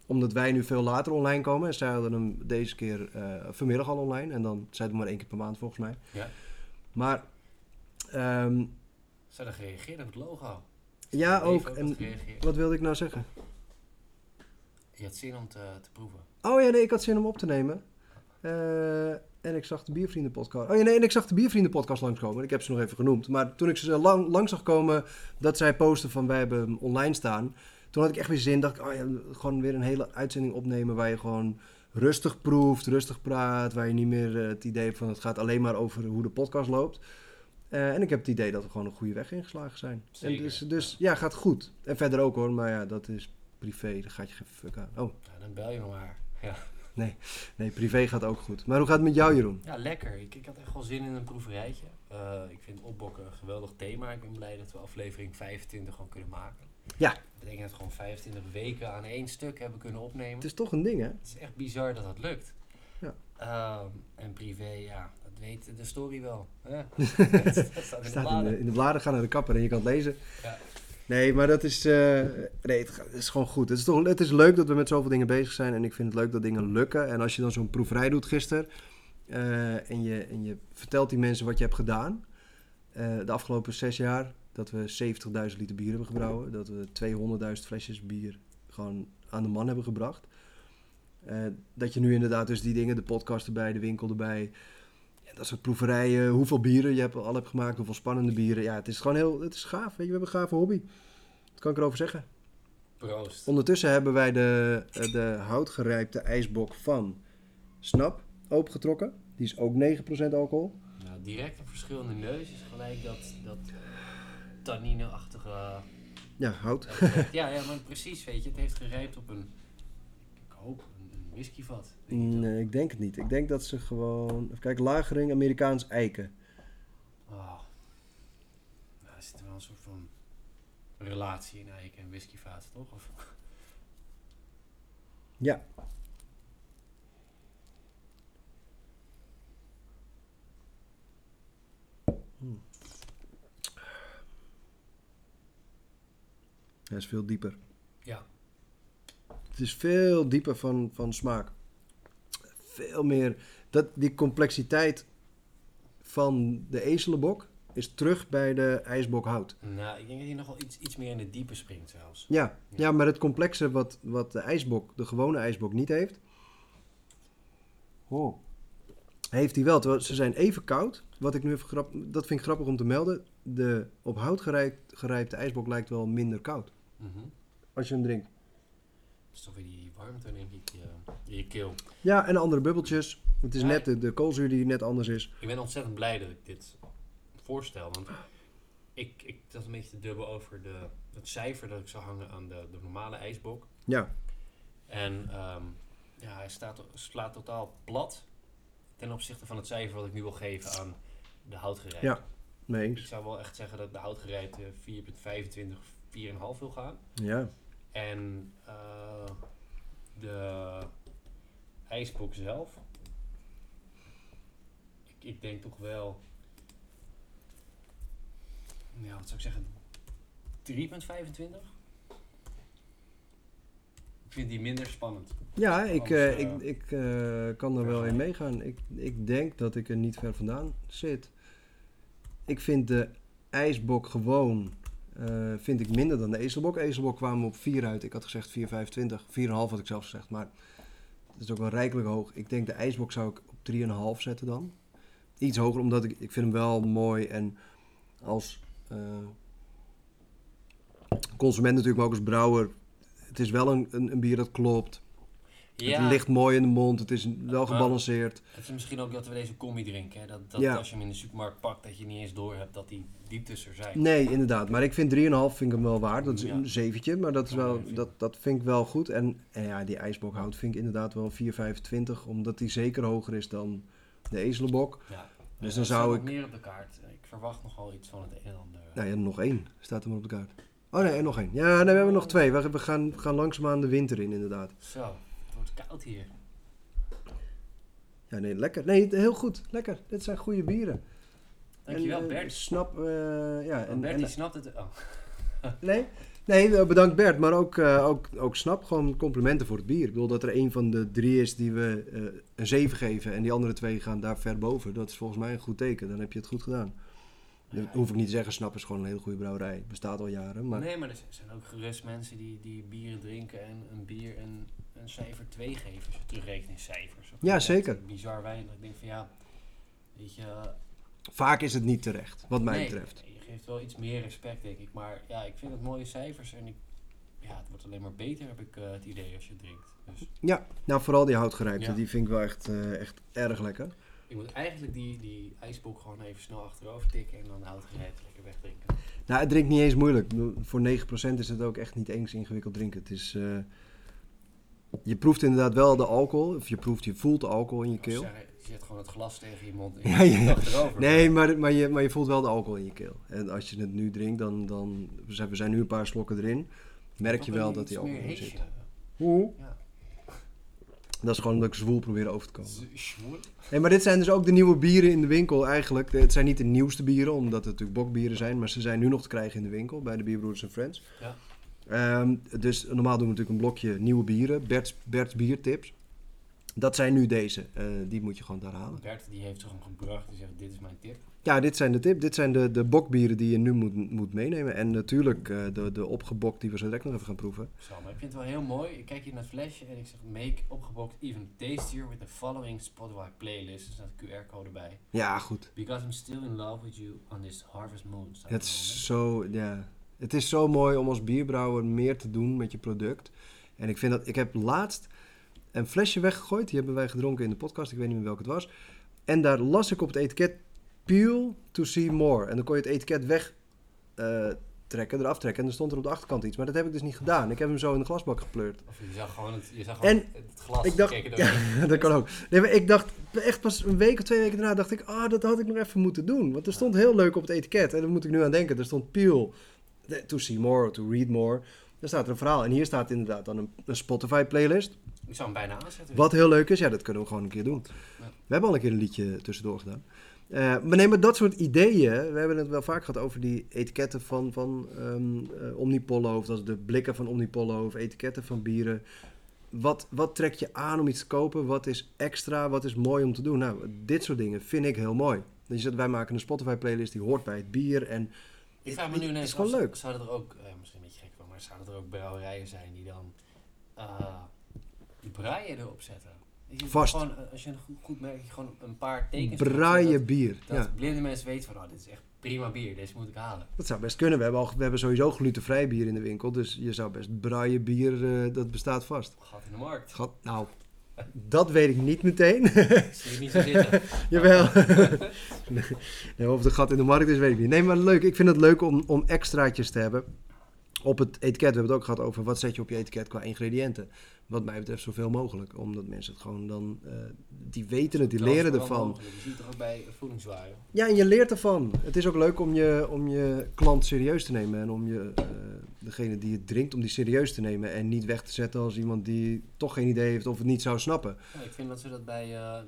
Omdat wij nu veel later online komen. En zij hadden hem deze keer vanmiddag al online. En dan zijn we maar één keer per maand volgens mij. Ja. Maar ehm, Ze hadden gereageerd op het logo. ja, ook. En wat wilde ik nou zeggen? Je had zin om te, te proeven. Oh ja, nee, ik had zin om op te nemen. Eh, en ik zag de Biervrienden podcast. Oh ja, nee, en ik zag de Biervrienden podcast langskomen. Ik heb ze nog even genoemd. Maar toen ik ze lang, lang zag komen dat zij posten van wij hebben hem online staan. Toen had ik echt weer zin. Dacht ik, oh ja, gewoon weer een hele uitzending opnemen waar je gewoon rustig proeft, rustig praat. Waar je niet meer eh, het idee hebt van het gaat alleen maar over hoe de podcast loopt. Eh, en ik heb het idee dat we gewoon een goede weg ingeslagen zijn. En Zeker. dus, dus ja, gaat goed. En verder ook hoor, maar ja, dat is privé. Daar gaat je geen fuck aan. Oh, Ja, dan bel je me maar. Ja, nee, privé gaat ook goed. Maar hoe gaat het met jou, Jeroen? ja lekker. Ik, ik had echt wel zin in een proeverijtje. Eh, ik vind opbokken een geweldig thema. Ik ben blij dat we aflevering 25 gewoon kunnen maken. Ja. Dat betekent dat we gewoon 25 weken aan één stuk hebben kunnen opnemen. Het is toch een ding, hè? Het is echt bizar dat dat lukt. Ja. Ehm, en privé, ja, weet de story wel. dat, dat staat in de in bladen. de, in de bladen, ga naar de kapper en je kan het lezen. Ja. Nee, maar dat is, eh, nee, het, het is gewoon goed. Het is, toch, het is leuk dat we met zoveel dingen bezig zijn. En ik vind het leuk dat dingen lukken. En als je dan zo'n proeverij doet gisteren. eh, en, je, en je vertelt die mensen wat je hebt gedaan. eh, de afgelopen zes jaar. Dat we 70.000 liter bier hebben gebrouwen. Dat we 200.000 flesjes bier gewoon aan de man hebben gebracht. Dat je nu inderdaad dus die dingen, de podcast erbij, de winkel erbij. Dat soort proeverijen, hoeveel bieren je hebt, al hebt gemaakt, hoeveel spannende bieren. Ja, het is gewoon heel, het is gaaf. Weet je, we hebben een gave hobby. Dat kan ik erover zeggen. Proost. Ondertussen hebben wij de, eh, de houtgerijpte ijsbok van Snap opengetrokken. Die is ook 9% alcohol. Nou, direct een verschil in de neus is gelijk dat, dat tannine-achtige... Ja, hout. ja, ja, maar precies, weet je. Het heeft gerijpt op een, ik hoop, whiskyvat. Denk ik dan. Nee, ik denk het niet. Ik denk dat ze gewoon... Even kijken, lagering Amerikaans eiken. Oh. Nou, er zit wel een soort van relatie in eiken en whiskyvaten, toch? Of, Ja. Hmm. Hij is veel dieper. Het is veel dieper van, van smaak. Veel meer. Dat, die complexiteit van de ezelenbok is terug bij de ijsbokhout. nou, ik denk dat hij nog wel iets, iets meer in de diepe springt zelfs. Ja, ja, maar het complexe wat, wat de ijsbok, de gewone ijsbok, niet heeft. Oh. Heeft hij wel. Terwijl ze zijn even koud. Wat ik nu even grap, dat vind ik grappig om te melden. De op hout gerijpt, gerijpte ijsbok lijkt wel minder koud. Mhm. Als je hem drinkt. Dat is toch weer die warmte, denk ik, eh, in je keel. Ja, en andere bubbeltjes. Het is Ja. net de, de koolzuur die net anders is. Ik ben ontzettend blij dat ik dit voorstel. Want ik, ik zat een beetje te dubbel over de, het cijfer dat ik zou hangen aan de, de normale ijsbok. Ja, En ehm, ja, hij staat, slaat totaal plat ten opzichte van het cijfer wat ik nu wil geven aan de houtgerijpte. Ja. mee Ik zou wel echt zeggen dat de houtgerijpte 4,25, 4,5 wil gaan. Ja. En eh, de ijsbok zelf. Ik, ik denk toch wel. Ja, wat zou ik zeggen? 3,25? Ik vind die minder spannend. Ja, ik, eh, eh, ik, ik kan er wel in meegaan. Ik, ik denk dat ik er niet ver vandaan zit. Ik vind de ijsbok gewoon eh, vind ik minder dan de ezelbok. Ezelbok kwamen op 4 uit. Ik had gezegd 4,25. 4,5 had ik zelfs gezegd. Maar het is ook wel rijkelijk hoog. Ik denk de ijsbok zou ik op 3,5 zetten dan. Iets hoger, omdat ik, ik vind hem wel mooi. En als eh, consument natuurlijk, maar ook als brouwer. Het is wel een, een, een bier dat klopt. Ja, Het ligt mooi in de mond. Het is wel gebalanceerd. het is misschien ook dat we deze combi drinken. Hè? Dat, dat Ja. als je hem in de supermarkt pakt, dat je niet eens door hebt dat die dieptes er zijn. Nee, inderdaad. Maar ik vind 3,5 vind ik hem wel waard. Dat is Ja. een zeventje, maar dat, is wel, dat, dat vind ik wel goed. En, en ja, die ijsbokhout vind ik inderdaad wel 4,25. Omdat die zeker hoger is dan de ezelenbok. Ja. Dus dan zou ik... meer op de kaart. Ik verwacht nogal iets van het een en ander. Nou ja, nog één staat er maar op de kaart. Oh nee, en nog één. Ja, nee, we hebben nog twee. We, gaan, we gaan langzaamaan de winter in, inderdaad. Zo, koud hier. Ja, nee, lekker. Nee, heel goed. Lekker. Dit zijn goede bieren. Dankjewel, En, eh, Bert. Snap, eh, ja. En, Bert, en- die snapt het. Oh. nee, nee, eh, bedankt Bert. Maar ook, ook, ook Snap, gewoon complimenten voor het bier. Ik bedoel dat er een van de drie is die we een 7 geven en die andere twee gaan daar ver boven. Dat is volgens mij een goed teken. Dan heb je het goed gedaan. Dat hoef ik niet te zeggen, Snap is gewoon een hele goede brouwerij. Bestaat al jaren, maar... Nee, maar er zijn ook gerust mensen die, die bieren drinken en een bier een, een cijfer 2 geven. Als je terugrekent in cijfers. Of Ja, zeker. Bizar weinig. Ik denk van ja, weet je... Vaak is het niet terecht, wat mij nee, betreft. Je geeft wel iets meer respect, denk ik. Maar ja, ik vind het mooie cijfers en ik, ja, het wordt alleen maar beter, heb ik eh, het idee, als je drinkt. Dus Ja, nou vooral die houtgerijpte, Ja. die vind ik wel echt, eh, echt erg lekker. Ik moet eigenlijk die, die ijsbok gewoon even snel achterover tikken en dan hout gereed lekker wegdrinken. Nou, het drinkt niet eens moeilijk. Voor 9% is het ook echt niet eens ingewikkeld drinken. Het is, eh, je proeft inderdaad wel de alcohol, of je proeft, je voelt de alcohol in je keel. je zet gewoon het glas tegen je mond en je ja, ja. tikt achterover. Nee, maar, maar, je, maar je voelt wel de alcohol in je keel. En als je het nu drinkt, dan, dan we zijn- we zijn nu een paar slokken erin, merk je wel dat die alcohol in zit. Hoe? Ja. Dat is gewoon dat ik zwoel probeer over te komen. Z- Schwoel. Hey, maar dit zijn dus ook de nieuwe bieren in de winkel eigenlijk. Het zijn niet de nieuwste bieren, omdat het natuurlijk bokbieren zijn. Maar ze zijn nu nog te krijgen in de winkel bij de Bierbroeders en Friends. Ja. Ehm, dus normaal doen we natuurlijk een blokje nieuwe bieren. Bert's, Bert's biertips. Dat zijn nu deze. Eh, die moet je gewoon daar halen. Bert die heeft zich hem gebracht en zegt dit is mijn tip. Ja, dit zijn de tip. Dit zijn de, de bokbieren die je nu moet, moet meenemen. En natuurlijk eh, de, de opgebokt die we zo direct nog even gaan proeven. Sam, ik vind het wel heel mooi. Ik kijk hier naar het flesje en ik zeg make opgebokt even tastier with the following Spotify playlist. Er staat een QR-code bij. Ja, goed. Because I'm still in love with you on this harvest moon. Het is zo, ja. Het is zo mooi om als bierbrouwer meer te doen met je product. En ik vind dat, ik heb laatst een flesje weggegooid. Die hebben wij gedronken in de podcast. Ik weet niet meer welke het was. En daar las ik op het etiket Peel to see more. En dan kon je het etiket weg eh, trekken, eraf trekken. En dan stond er op de achterkant iets. Maar dat heb ik dus niet gedaan. Ik heb hem zo in de glasbak gepleurd. Of je zag gewoon het, je zag gewoon En het glas. ik dacht, ja, dat kan ook. Nee, maar ik dacht, echt pas een week of twee weken daarna dacht ik, ah, dat had ik nog even moeten doen. Want er stond heel leuk op het etiket. En daar moet ik nu aan denken. Er stond Peel to see more, to read more. Daar staat er een verhaal. En hier staat inderdaad dan een, een Spotify playlist. Ik zou hem bijna aanzetten. Wat heel leuk is, ja, dat kunnen we gewoon een keer doen. Ja. We hebben al een keer een liedje tussendoor gedaan. Maar nee, maar dat soort ideeën, we hebben het wel vaak gehad over die etiketten van, van ehm, eh, Omnipollo, of dat is de blikken van Omnipollo, of etiketten van bieren. Wat, wat trek je aan om iets te kopen? Wat is extra? Wat is mooi om te doen? Nou, dit soort dingen vind ik heel mooi. Dus je zegt, wij maken een Spotify-playlist die hoort bij het bier. En Ik vraag me nu ineens is gewoon leuk. Zouden er ook, eh, misschien een beetje gek maar zouden er ook brouwerijen zijn die dan eh die braaien erop zetten? Vast. Gewoon, eh, als je goed, merkt, gewoon een paar tekens braaien dat, bier. dat Ja, blinde mensen weten van, oh, dit is echt prima bier, deze moet ik halen. dat zou best kunnen. We hebben, al, we hebben sowieso glutenvrij bier in de winkel. Dus je zou best braaien bier, eh, dat bestaat vast. Gat in de markt. Gat, nou, dat weet ik niet meteen. Zie je niet zo zitten. Jawel. nee, of het een gat in de markt is, weet ik niet. Nee, maar leuk. Ik vind het leuk om, om extraatjes te hebben. Op het etiket, we hebben het ook gehad over wat zet je op je etiket qua ingrediënten. Wat mij betreft zoveel mogelijk. Omdat mensen het gewoon dan, eh, die weten het, die leren ervan. mogelijk. Je ziet het ook bij voedingswaren. Ja, en je leert ervan. Het is ook leuk om je, om je klant serieus te nemen. En om je, eh, degene die het drinkt, om die serieus te nemen. En niet weg te zetten als iemand die toch geen idee heeft of het niet zou snappen. Ja, ik vind dat ze dat bij eh,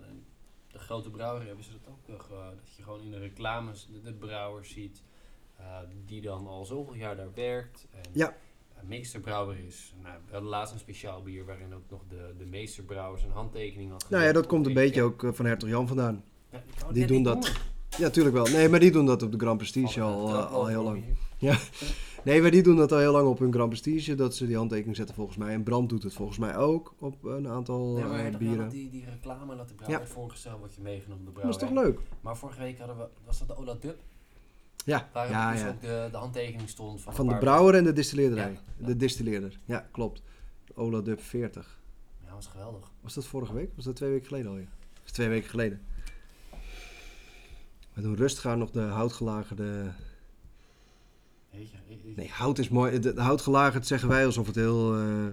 de grote brouwer hebben ze dat ook nog. dat je gewoon in de reclames de, de brouwer ziet eh, die dan al zoveel jaar daar werkt. En Ja. een meesterbrouwer is. Nou, we hadden laatst een speciaal bier waarin ook nog de, de meesterbrouwer zijn handtekening had Nou ja, dat komt een beetje ook eh, van Hertog Jan vandaan. Ja, die doen dat. doen. Ja, natuurlijk wel. Nee, maar die doen dat op de Grand Prestige al, eh, al heel lang. hier. Nee, maar die doen dat al heel lang op hun Grand Prestige. Dat ze die handtekening zetten volgens mij. En Brand doet het volgens mij ook op een aantal Nee, maar eh, bieren. die, die reclame dat de brouwer Ja. voorgesteld, wordt je meegenomen de Dat is toch leuk? Maar vorige week hadden we, was dat de Ola Dub? Ja, Waar ja, dus ja. ook de, de handtekening stond van, Van een de brouwer en de distilleerderij. Ja, ja. De distilleerder. Ja, klopt. Ola Dub 40. Ja, dat was geweldig. Was dat vorige week? Was dat twee weken geleden alweer? Dat is twee weken geleden. We doen rustig aan nog de houtgelagerde... Nee, hout is mooi. De, houtgelagerd zeggen wij alsof het heel... eh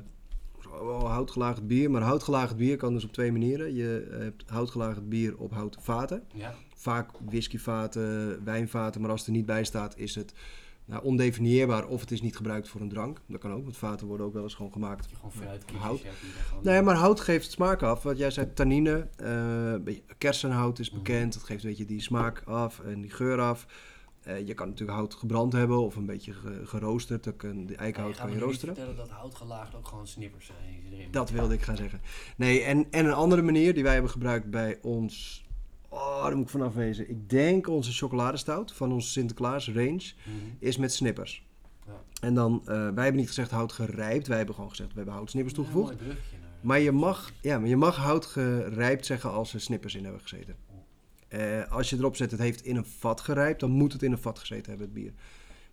oh, houtgelagerd bier. Maar houtgelagerd bier kan dus op twee manieren. Je hebt houtgelagerd bier op houten vaten. Ja, Vaak whiskyvaten, wijnvaten. Maar als het er niet bij staat, is het nou, ondefinieerbaar of het is niet gebruikt voor een drank. Dat kan ook, want vaten worden ook wel eens gewoon gemaakt. Gewoon hout. gewoon... Nee, maar hout geeft smaak af. Wat jij zei, tannine, eh, kersenhout is Mhm. bekend. Dat geeft een beetje die smaak af en die geur af. Eh, je kan natuurlijk hout gebrand hebben of een beetje ge- geroosterd. Dan kan, de eikenhout Ja, kan je roosteren. vertellen dat houtgelaagd ook gewoon snippers zijn Dat wilde ik gaan zeggen. Nee, en, en een andere manier die wij hebben gebruikt bij ons... Oh, daar moet ik vanaf wezen. Ik denk onze chocoladestout van onze Sinterklaas range Mhm. is met snippers. Ja. En dan, eh, wij hebben niet gezegd hout gerijpt. Wij hebben gewoon gezegd, we hebben houtsnippers toegevoegd. Maar je mag, ja, maar je mag hout gerijpt zeggen als er snippers in hebben gezeten. Eh, als je erop zet, het heeft in een vat gerijpt, dan moet het in een vat gezeten hebben, het bier.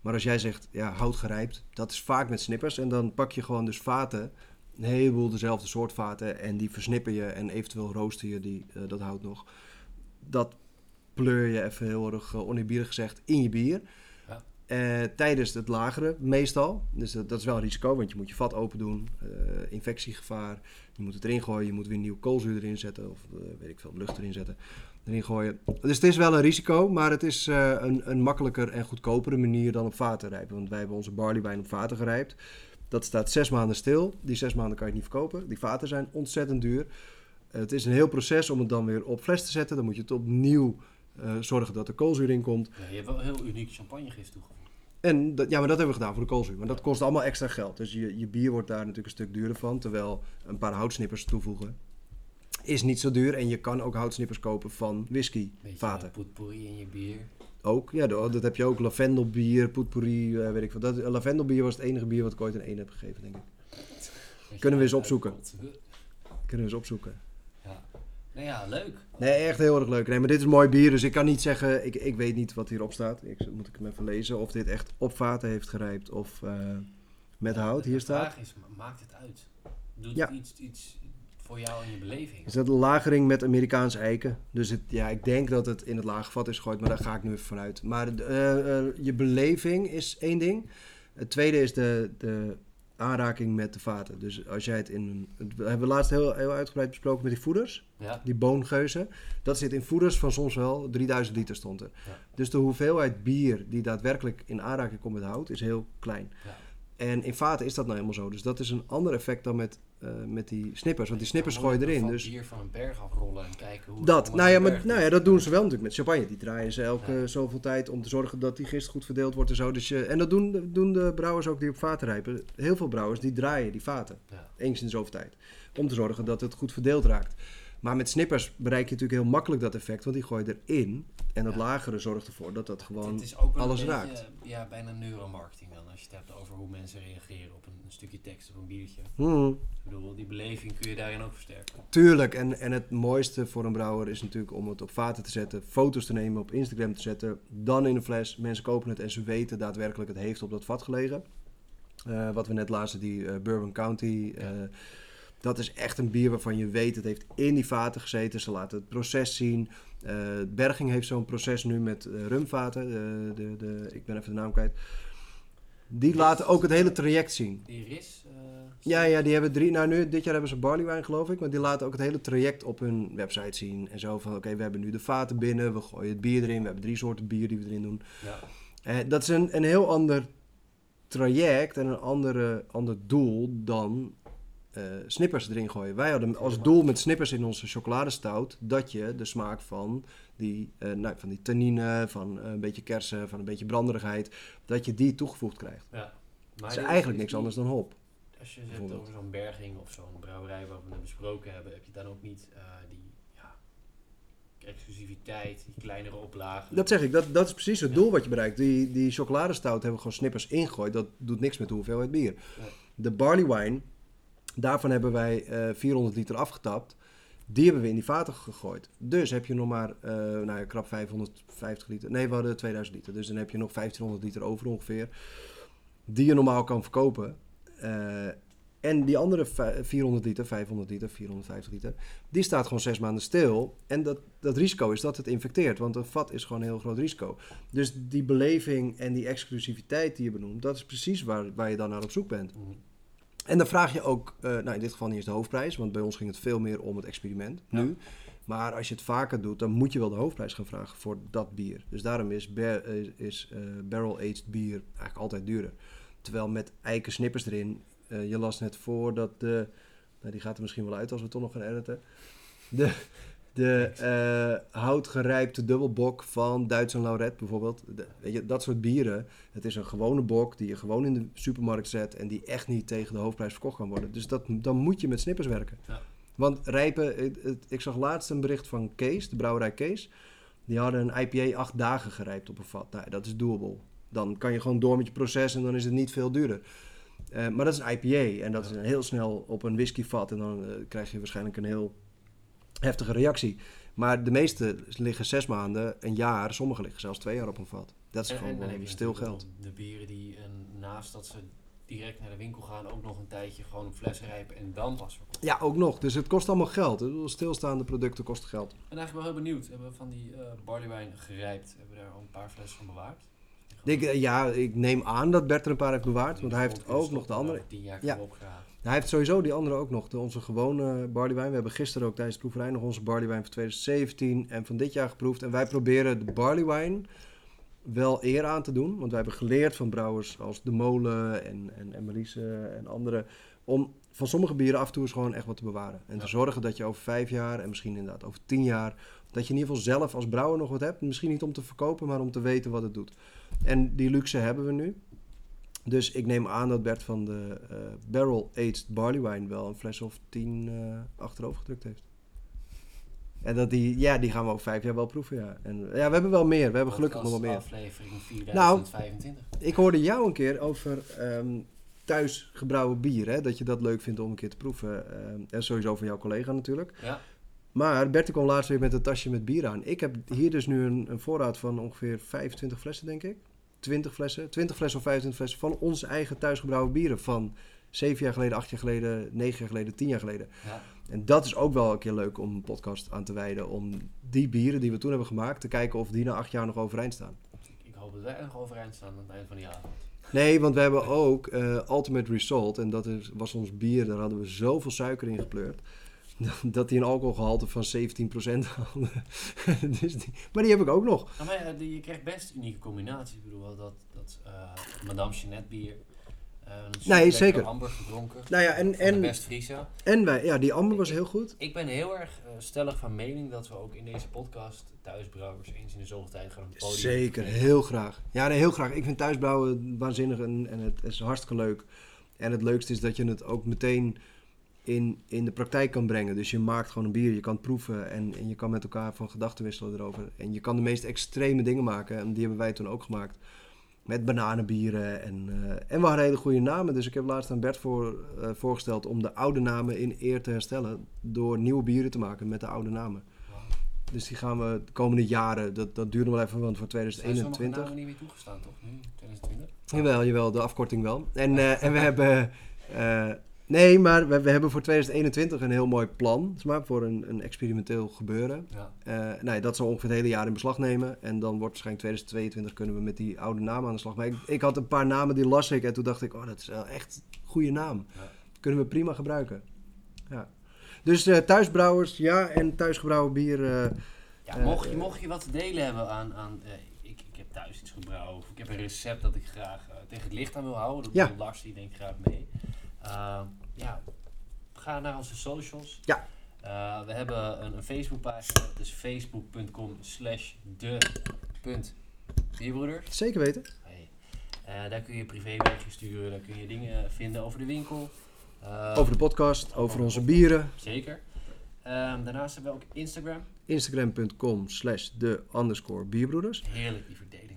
Maar als jij zegt, ja, hout gerijpt, dat is vaak met snippers. En dan pak je gewoon dus vaten, een heleboel dezelfde soort vaten. En die versnipper je en eventueel rooster je die, eh, dat hout nog. Dat pleur je even heel erg uh, oneerbiedig gezegd in je bier. Ja. Eh, tijdens het lagere meestal. Dus dat, dat is wel een risico, want je moet je vat open doen. eh, infectiegevaar. Je moet het erin gooien. Je moet weer nieuw koolzuur erin zetten. Of weet ik veel, lucht erin zetten. Erin gooien. Dus het is wel een risico, maar het is een, een makkelijker en goedkopere manier dan op vaten rijpen. Want wij hebben onze barleywijn op vaten gerijpt. Dat staat zes maanden stil. Die zes maanden kan je niet verkopen. Die vaten zijn ontzettend duur. Het is een heel proces om het dan weer op fles te zetten. Dan moet je het opnieuw eh, zorgen dat er koolzuur in komt. Ja, je hebt wel heel uniek champagnegist toegevoegd. En dat, ja, maar dat hebben we gedaan voor de koolzuur. Maar dat kost allemaal extra geld. Dus je, je bier wordt daar natuurlijk een stuk duurder van. Terwijl een paar houtsnippers toevoegen is niet zo duur. En je kan ook houtsnippers kopen van whisky vaten. potpourri in je bier. Ook, ja, dat, heb je ook. Lavendelbier, potpourri, eh, weet ik veel. Dat, lavendelbier was het enige bier wat ik ooit een 1 heb gegeven, denk ik. Kunnen we eens opzoeken. Kunnen we eens opzoeken. Nou ja, leuk. Nee, echt heel erg leuk. Nee, maar dit is mooi bier, dus ik kan niet zeggen... Ik, ik weet niet wat hierop staat. Ik, moet ik hem even lezen. Of dit echt op vaten heeft gerijpt of eh, met Ja, hout. de Hier staat. vraag is, ma- maakt het uit? Doet Ja. het iets, iets voor jou en je beleving? Is dat een lagering met Amerikaanse eiken? Dus het, ja, ik denk dat het in het lage vat is gegooid, maar daar ga ik nu even vanuit. Maar eh, eh, je beleving is één ding. Het tweede is de, de aanraking met de vaten. Dus als jij het in... we hebben laatst heel, heel uitgebreid besproken met die voeders. Ja. Die boongeuzen. Dat zit in voeders van soms wel 3000 liter stond er. Ja. Dus de hoeveelheid bier die daadwerkelijk in aanraking komt met hout is heel klein. Ja. En in vaten is dat nou helemaal zo. Dus dat is een ander effect dan met, eh, met die snippers. Want die snippers gooi je erin. Dus bier van een berg afrollen en kijken hoe dat, nou ja, maar, nou ja, dat doen ze wel natuurlijk met champagne. Die draaien ze elke Ja. zoveel tijd om te zorgen dat die gist goed verdeeld wordt en zo. Dus je, en dat doen, de- doen de brouwers ook die op vaten rijpen. Heel veel brouwers die draaien die vaten. Ja. Eens in de zoveel tijd. Om te zorgen dat het goed verdeeld raakt. Maar met snippers bereik je natuurlijk heel makkelijk dat effect. Want die gooi je erin. En dat Ja. lagere zorgt ervoor dat dat gewoon... het is ook alles beetje, raakt. Ja, bijna neuromarketing dan. Als je het hebt over hoe mensen reageren op een, een stukje tekst of een biertje. Hmm, Ik bedoel, die beleving kun je daarin ook versterken. tuurlijk. En, en het mooiste voor een brouwer is natuurlijk om het op vaten te zetten. Foto's te nemen, op Instagram te zetten. Dan in een fles. Mensen kopen het en ze weten daadwerkelijk het heeft op dat vat gelegen. Eh, wat we net lazen, die eh, Bourbon County. eh, dat is echt een bier waarvan je weet het heeft in die vaten gezeten. Ze laten het proces zien. Eh, Berging heeft zo'n proces nu met eh, rumvaten. Eh, de, de, ik ben even de naam kwijt. Die laten ook het hele traject zien. Die ris. Ja, ja, die hebben drie. Nou, nu, dit jaar hebben ze barleywijn, geloof ik. Maar die laten ook het hele traject op hun website zien. En zo van: oké, we hebben nu de vaten binnen. We gooien het bier erin. We hebben drie soorten bier die we erin doen. Ja. Dat is een, een heel ander traject en een andere, ander doel dan eh, snippers erin gooien. Wij hadden als doel met snippers in onze chocoladestout dat je de smaak van die, eh, nou, van die tannine, van eh, een beetje kersen, van een beetje branderigheid, dat je die toegevoegd krijgt. ja. Maar Dat is eigenlijk is niks die- anders dan hop. Als je het over zo'n berging of zo'n brouwerij waar we net besproken hebben, heb je dan ook niet die ja, exclusiviteit, die kleinere oplagen. Dat zeg ik, dat, dat is precies het Ja. doel wat je bereikt. Die, die chocoladestout hebben we gewoon snippers ingegooid. Dat doet niks met de hoeveelheid bier. Ja. De barley wine, daarvan hebben wij eh 400 liter afgetapt. Die hebben we in die vaten gegooid. Dus heb je nog maar, eh nou ja, krap 550 liter. Nee, we hadden 2000 liter. Dus dan heb je nog 1500 liter over ongeveer. Die je normaal kan verkopen. Eh, en die andere vij- 400 liter, 500 liter, 450 liter, die staat gewoon zes maanden stil. En dat, dat risico is dat het infecteert, want een vat is gewoon een heel groot risico. Dus die beleving en die exclusiviteit die je benoemt, dat is precies waar, waar je dan naar op zoek bent. Mhm. En dan vraag je ook, eh, nou in dit geval niet eens de hoofdprijs, want bij ons ging het veel meer om het experiment. Ja. Nu. Maar als je het vaker doet, dan moet je wel de hoofdprijs gaan vragen voor dat bier. Dus daarom is, bar- is, is eh, barrel-aged bier eigenlijk altijd duurder. Terwijl met eiken snippers erin, eh, je las net voor dat de, nou die gaat er misschien wel uit als we het toch nog gaan editen. De, de eh, houtgerijpte dubbelbok van Duits en Lauret bijvoorbeeld. De- weet je, dat soort bieren. Het is een gewone bok die je gewoon in de supermarkt zet en die echt niet tegen de hoofdprijs verkocht kan worden. Dus dat, dan moet je met snippers werken. Ja. Want rijpen, ik zag laatst een bericht van Kees, de brouwerij Kees. Die hadden een IPA acht dagen gerijpt op een vat. Nou, dat is doable. Dan kan je gewoon door met je proces en dan is het niet veel duurder. Eh, maar dat is een IPA en dat is heel snel op een whiskyvat en dan eh, krijg je waarschijnlijk een heel heftige reactie. Maar de meeste liggen zes maanden, een jaar, sommige liggen zelfs twee jaar op een vat. Dat is En- gewoon en stil geld. De bieren die en naast dat ze direct naar de winkel gaan, ook nog een tijdje gewoon op fles rijpen en dan pas verkopen. Ja, ook nog. Dus het kost allemaal geld. Stilstaande producten kosten geld. Ben eigenlijk wel heel benieuwd. Hebben we van die eh barleywijn gerijpt? Hebben we daar al een paar flessen van bewaard? Ik, eh, ja, ik neem aan dat Bert er een paar heeft bewaard. Want hij heeft ook nog de andere. tien jaar Ja. ja. opgehaald. Hij heeft sowieso die andere ook nog. De, onze gewone barleywijn. We hebben gisteren ook tijdens de proeverij nog onze barleywijn van 2017 en van dit jaar geproefd. En wij proberen de barleywijn wel eer aan te doen. Want wij hebben geleerd van brouwers als De Molen en, en, en en anderen. Om van sommige bieren af en toe eens gewoon echt wat te bewaren. En te zorgen dat je over vijf jaar en misschien inderdaad over tien jaar... dat je in ieder geval zelf als brouwer nog wat hebt. Misschien niet om te verkopen, maar om te weten wat het doet. En die luxe hebben we nu. Dus ik neem aan dat Bert van de eh, Barrel Aged Barley Wine wel een fles of tien eh achterover gedrukt heeft. En dat die, ja, die gaan we ook vijf jaar wel proeven, ja. En ja, we hebben wel meer. We hebben gelukkig nog wel meer. aflevering Nou, 4025. Ik hoorde jou een keer over ehm thuis gebrouwen bier, hè. Dat je dat leuk vindt om een keer te proeven. Ehm, en sowieso van jouw collega natuurlijk. Ja, Maar Bert kwam laatst weer met een tasje met bier aan. Ik heb hier dus nu een, een voorraad van ongeveer 25 flessen, denk ik. 20 flessen, 20 flessen of 25 flessen van onze eigen thuisgebrouwen bieren. Van 7 jaar geleden, 8 jaar geleden, 9 jaar geleden, 10 jaar geleden. ja. En dat is ook wel een keer leuk om een podcast aan te wijden. Om die bieren die we toen hebben gemaakt, te kijken of die na 8 jaar nog overeind staan. Ik hoop dat wij nog overeind staan aan het eind van die avond. Nee, want we hebben ook eh, Ultimate Result. En dat is, was ons bier. Daar hadden we zoveel suiker in gepleurd. Dat die een alcoholgehalte van 17% hadden. dus die, maar die heb ik ook nog. Nou, maar ja, je krijgt best unieke combinaties. Ik bedoel, dat, dat eh, Madame Jeanette bier. een Nee, zeker. amber gedronken. Nou ja, en, en, Best Friesia. en wij, ja, die amber was heel goed. Ik ben heel erg eh, stellig van mening dat we ook in deze podcast thuisbrouwers eens in de zoveel tijd gaan op het podium. Zeker, heel graag. Ja, nee, heel graag. Ik vind thuisbrouwen waanzinnig en, en het is hartstikke leuk. En het leukste is dat je het ook meteen in, in de praktijk kan brengen. Dus je maakt gewoon een bier, je kan het proeven en, en je kan met elkaar van gedachten wisselen erover. En je kan de meest extreme dingen maken en die hebben wij toen ook gemaakt. Met bananenbieren en, eh, en we hadden hele goede namen. Dus ik heb laatst aan Bert voor, eh, voorgesteld om de oude namen in eer te herstellen. Door nieuwe bieren te maken met de oude namen. Dus die gaan we de komende jaren, dat, dat duurt nog wel even, want voor Zijn sommige 2021. namen niet meer toegestaan, toch? Nu, 2020? Jawel, jawel, de afkorting wel. En, eh, en we hebben. Nee, maar we, we hebben voor 2021 een heel mooi plan. zeg Maar voor een, een experimenteel gebeuren. Ja. Nou, ja, dat zal ongeveer het hele jaar in beslag nemen. En dan wordt waarschijnlijk 2022 kunnen we met die oude namen aan de slag. Maar ik, ik had een paar namen die las ik. En toen dacht ik, oh, dat is wel echt een goede naam. Ja. Kunnen we prima gebruiken. Ja. Dus eh, thuisbrouwers, ja. En thuisgebrouwen bier. eh, Ja, mocht, je, mocht je wat te delen hebben aan... aan ik, ik heb thuis iets gebrouwen. Of ik heb een recept dat ik graag tegen het licht aan wil houden. Dat Ja. Lars, die denkt graag mee. Ja, ga naar onze socials. Ja. Uh, we hebben een, een Facebookpagina. Dus facebook.com slash de punt bierbroeders. zeker weten. Hey. Uh, daar kun je privéberichtjes sturen. Daar kun je dingen vinden over de winkel. Uh, Over de podcast, over onze bieren. Zeker. Um, daarnaast hebben we ook Instagram. Instagram.com slash de underscore bierbroeders. Heerlijk.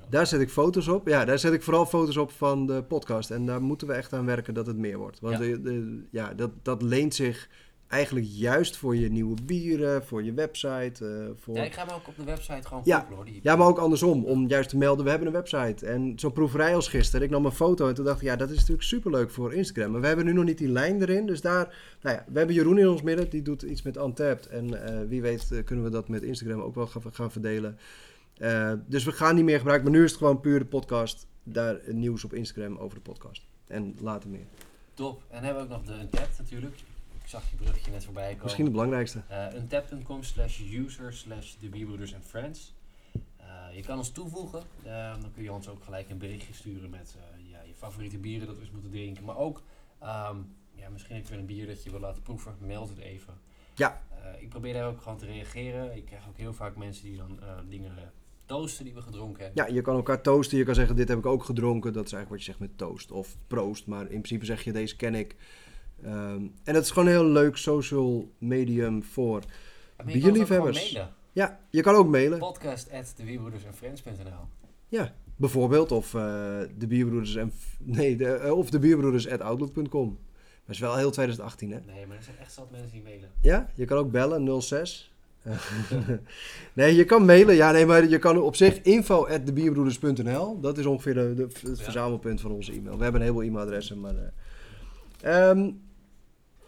Daar zet ik foto's op. Ja, daar zet ik vooral foto's op van de podcast. En daar moeten we echt aan werken dat het meer wordt. Want Ja. De, de- ja, dat, dat leent zich eigenlijk juist voor je nieuwe bieren, voor je website. eh, voor... Ja, ik ga hem ook op de website gewoon Ja. hoor. Die... Ja, maar ook andersom. Om juist te melden, we hebben een website. En zo'n proeverij als gisteren. Ik nam een foto en toen dacht ik, ja, dat is natuurlijk superleuk voor Instagram. Maar we hebben nu nog niet die lijn erin. Dus daar, nou ja, we hebben Jeroen in ons midden. Die doet iets met Untapped. En eh, wie weet eh, kunnen we dat met Instagram ook wel gaan, gaan verdelen. Eh, dus we gaan niet meer gebruiken. Maar nu is het gewoon puur de podcast. Daar eh, nieuws op Instagram over de podcast. En later meer. Top. En hebben we ook nog de Untapped natuurlijk. Ik zag je berichtje net voorbij komen. Misschien het belangrijkste. Uh, Untap.com slash user slash de Bierbroeders en Friends. Uh, je kan ons toevoegen. Uh, dan kun je ons ook gelijk een berichtje sturen met ja, je favoriete bieren dat we eens moeten drinken. Maar ook um, ja, misschien heb je een bier dat je wil laten proeven. Meld het even. Ja. ik probeer daar ook gewoon te reageren. Ik krijg ook heel vaak mensen die dan dingen toosten die we gedronken hebben. Ja, je kan elkaar toosten. Je kan zeggen, dit heb ik ook gedronken. Dat is eigenlijk wat je zegt met toast of proost. Maar in principe zeg je, deze ken ik. Um, en dat is gewoon een heel leuk social medium voor bierliefhebbers. Ja, je kan ook mailen. Podcast at Ja, bijvoorbeeld. Of uh, de bierbroeders en... Nee, de, uh, of de bierbroeders at outlook.com. Maar is wel heel 2018, hè? Nee, maar er zijn echt zat mensen die mailen. Ja, je kan ook bellen, 06 nee, je kan mailen. Ja, nee, maar je kan op zich info info@debierbroeders.nl. Dat is ongeveer de, de, het verzamelpunt van onze e-mail. We hebben een heleboel e-mailadressen, maar... Uh, um,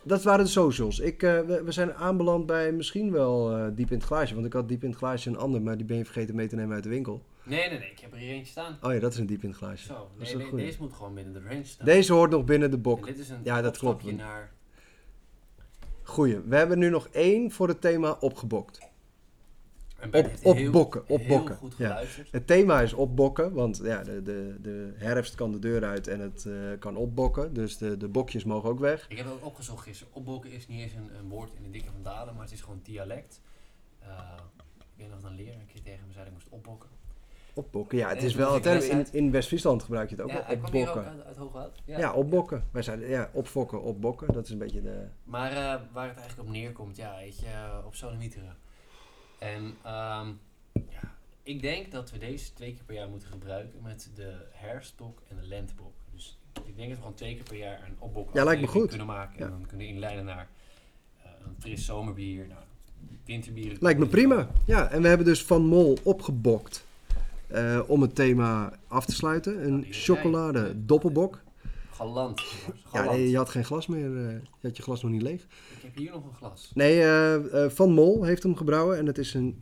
dat waren de socials. Ik, uh, we, we, zijn aanbeland bij misschien wel uh, Diep in het Glaasje. Want ik had Diep in het Glaasje een ander, maar die ben je vergeten mee te nemen uit de winkel. Nee, nee, nee. Ik heb er hier eentje staan. Oh ja, dat is een Diep in het Glaasje. Zo, nee, nee, deze moet gewoon binnen de range staan. Deze hoort nog binnen de bok. En dit is een ja, dat klopt. naar... Goeie. We hebben nu nog één voor het thema opgebokt. Op, opbokken, opbokken. Ja. Het thema is opbokken, want ja, de, de, de herfst kan de deur uit en het uh, kan opbokken. Dus de, de bokjes mogen ook weg. Ik heb ook opgezocht gisteren. Opbokken is niet eens een, een woord in de dikke van Dalen, maar het is gewoon dialect. Uh, ik weet nog een leraar een keer tegen me zei dat ik moest opbokken. Opbokken, ja, het is wel term. In, in West-Friesland gebruik je het ook ja, wel. Opbokken. Ook uit, uit Hooghout. Ja, ja, opbokken. Wij zeiden ja, opfokken, opbokken. Dat is een beetje de. Maar uh, waar het eigenlijk op neerkomt, ja, weet je, op zo'n mieteren. En um, ja, ik denk dat we deze twee keer per jaar moeten gebruiken met de herfstbok en de lentebok. Dus ik denk dat we gewoon twee keer per jaar een opbok ja, lijkt me goed. kunnen maken. En dan kunnen inleiden naar uh, een fris zomerbier, naar winterbier. Lijkt me prima. Ja, en we hebben dus Van Mol opgebokt uh, om het thema af te sluiten. Een chocolade doppelbok. Galant. Ja, je had geen glas meer. Uh, je had je glas nog niet leeg. Ik heb hier nog een glas. Nee, uh, uh, Van Mol heeft hem gebrouwen. En het is een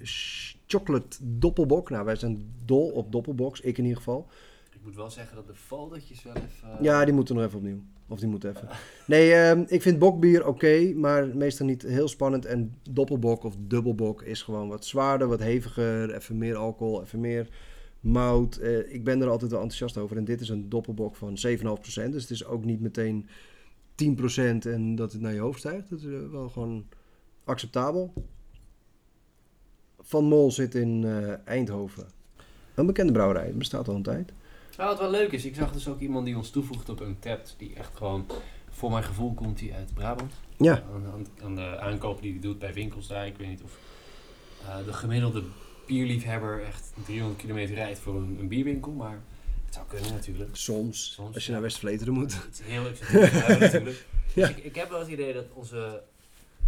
chocolate doppelbok. Nou, wij zijn dol op doppelboks. Ik in ieder geval. Ik moet wel zeggen dat de fotootjes wel even... Ja, die moeten nog even opnieuw. Of die moeten even. Nee, ehm, ik vind bokbier oké, maar meestal niet heel spannend. En doppelbok of dubbelbok is gewoon wat zwaarder, wat heviger. Even meer alcohol, even meer mout. Uh, ik ben er altijd wel enthousiast over. En dit is een doppelbok van 7,5%. Dus het is ook niet meteen 10% en dat het naar je hoofd stijgt. Dat is uh, wel gewoon acceptabel. Van Mol zit in uh, Eindhoven. Een bekende brouwerij. Het bestaat al een tijd. Nou, wat wel leuk is, ik zag dus ook iemand die ons toevoegt op een tap. Die echt gewoon, voor mijn gevoel komt hij uit Brabant. Ja. Aan, aan, aan de aankopen die hij doet bij winkels daar. Ik weet niet of de gemiddelde bierliefhebber echt 300 kilometer rijdt voor een, een bierwinkel, maar het zou kunnen natuurlijk. Soms, Soms als je naar West-Vleteren moet. Het is heel leuk natuurlijk. ja. Dus ik, ik, heb wel het idee dat onze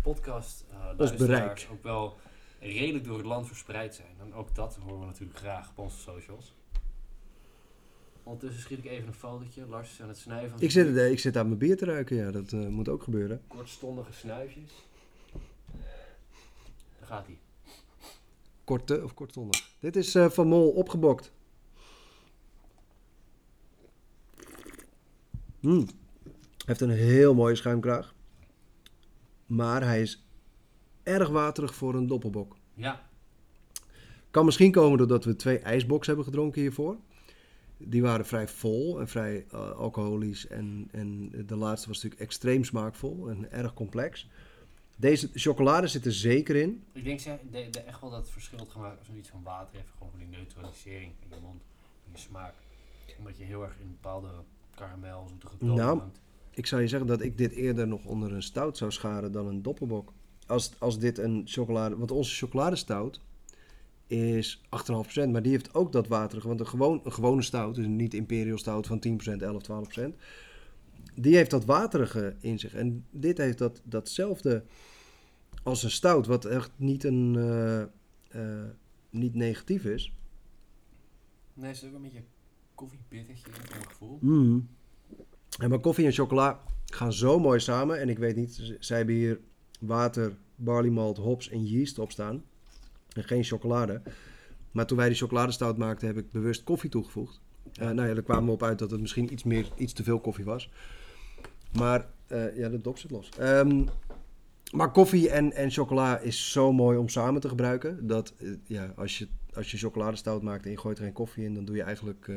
podcast uh, bereik ook wel redelijk door het land verspreid zijn. En ook dat horen we natuurlijk graag op onze socials. Ondertussen schiet ik even een fotootje. Lars is aan het snuiven. Ik zit, ik zit aan mijn bier te ruiken, ja. Dat uh, moet ook gebeuren. Kortstondige snuifjes. Daar gaat hij korte of kortzondig. Dit is uh, van Mol opgebokt. Mm. Heeft een heel mooie schuimkraag. Maar hij is erg waterig voor een doppelbok. Ja. Kan misschien komen doordat we twee ijsboks hebben gedronken hiervoor. Die waren vrij vol en vrij uh, alcoholisch. En, en de laatste was natuurlijk extreem smaakvol en erg complex. Deze chocolade zit er zeker in. Ik denk de, de, echt wel dat het verschil gemaakt als zoiets van water heeft. Gewoon voor die neutralisering in je mond, in je smaak. Omdat je heel erg in bepaalde karamel, zoete toon Nou, ik zou je zeggen dat ik dit eerder nog onder een stout zou scharen dan een doppelbok. Als, als dit een chocolade... Want onze chocoladestout is 8,5%. Maar die heeft ook dat waterige. Want een, gewoon, een gewone stout, dus niet imperial stout van 10%, 11, 12% die heeft dat waterige in zich. En dit heeft dat, datzelfde als een stout, wat echt niet, een, uh, uh, niet negatief is. Nee, het is ook een beetje koffiebittertje in mijn gevoel. Mm. En maar koffie en chocola gaan zo mooi samen. En ik weet niet, zij hebben hier water, barley malt, hops en yeast op staan. En geen chocolade. Maar toen wij die chocoladestout maakten, heb ik bewust koffie toegevoegd. Uh, nou ja, daar kwamen we op uit dat het misschien iets, meer, iets te veel koffie was. Maar uh, ja, de dop zit los. Um, Maar koffie en, en chocola is zo mooi om samen te gebruiken. Dat eh, ja, als je, als je chocoladestout maakt en je gooit er geen koffie in, dan doe je eigenlijk eh,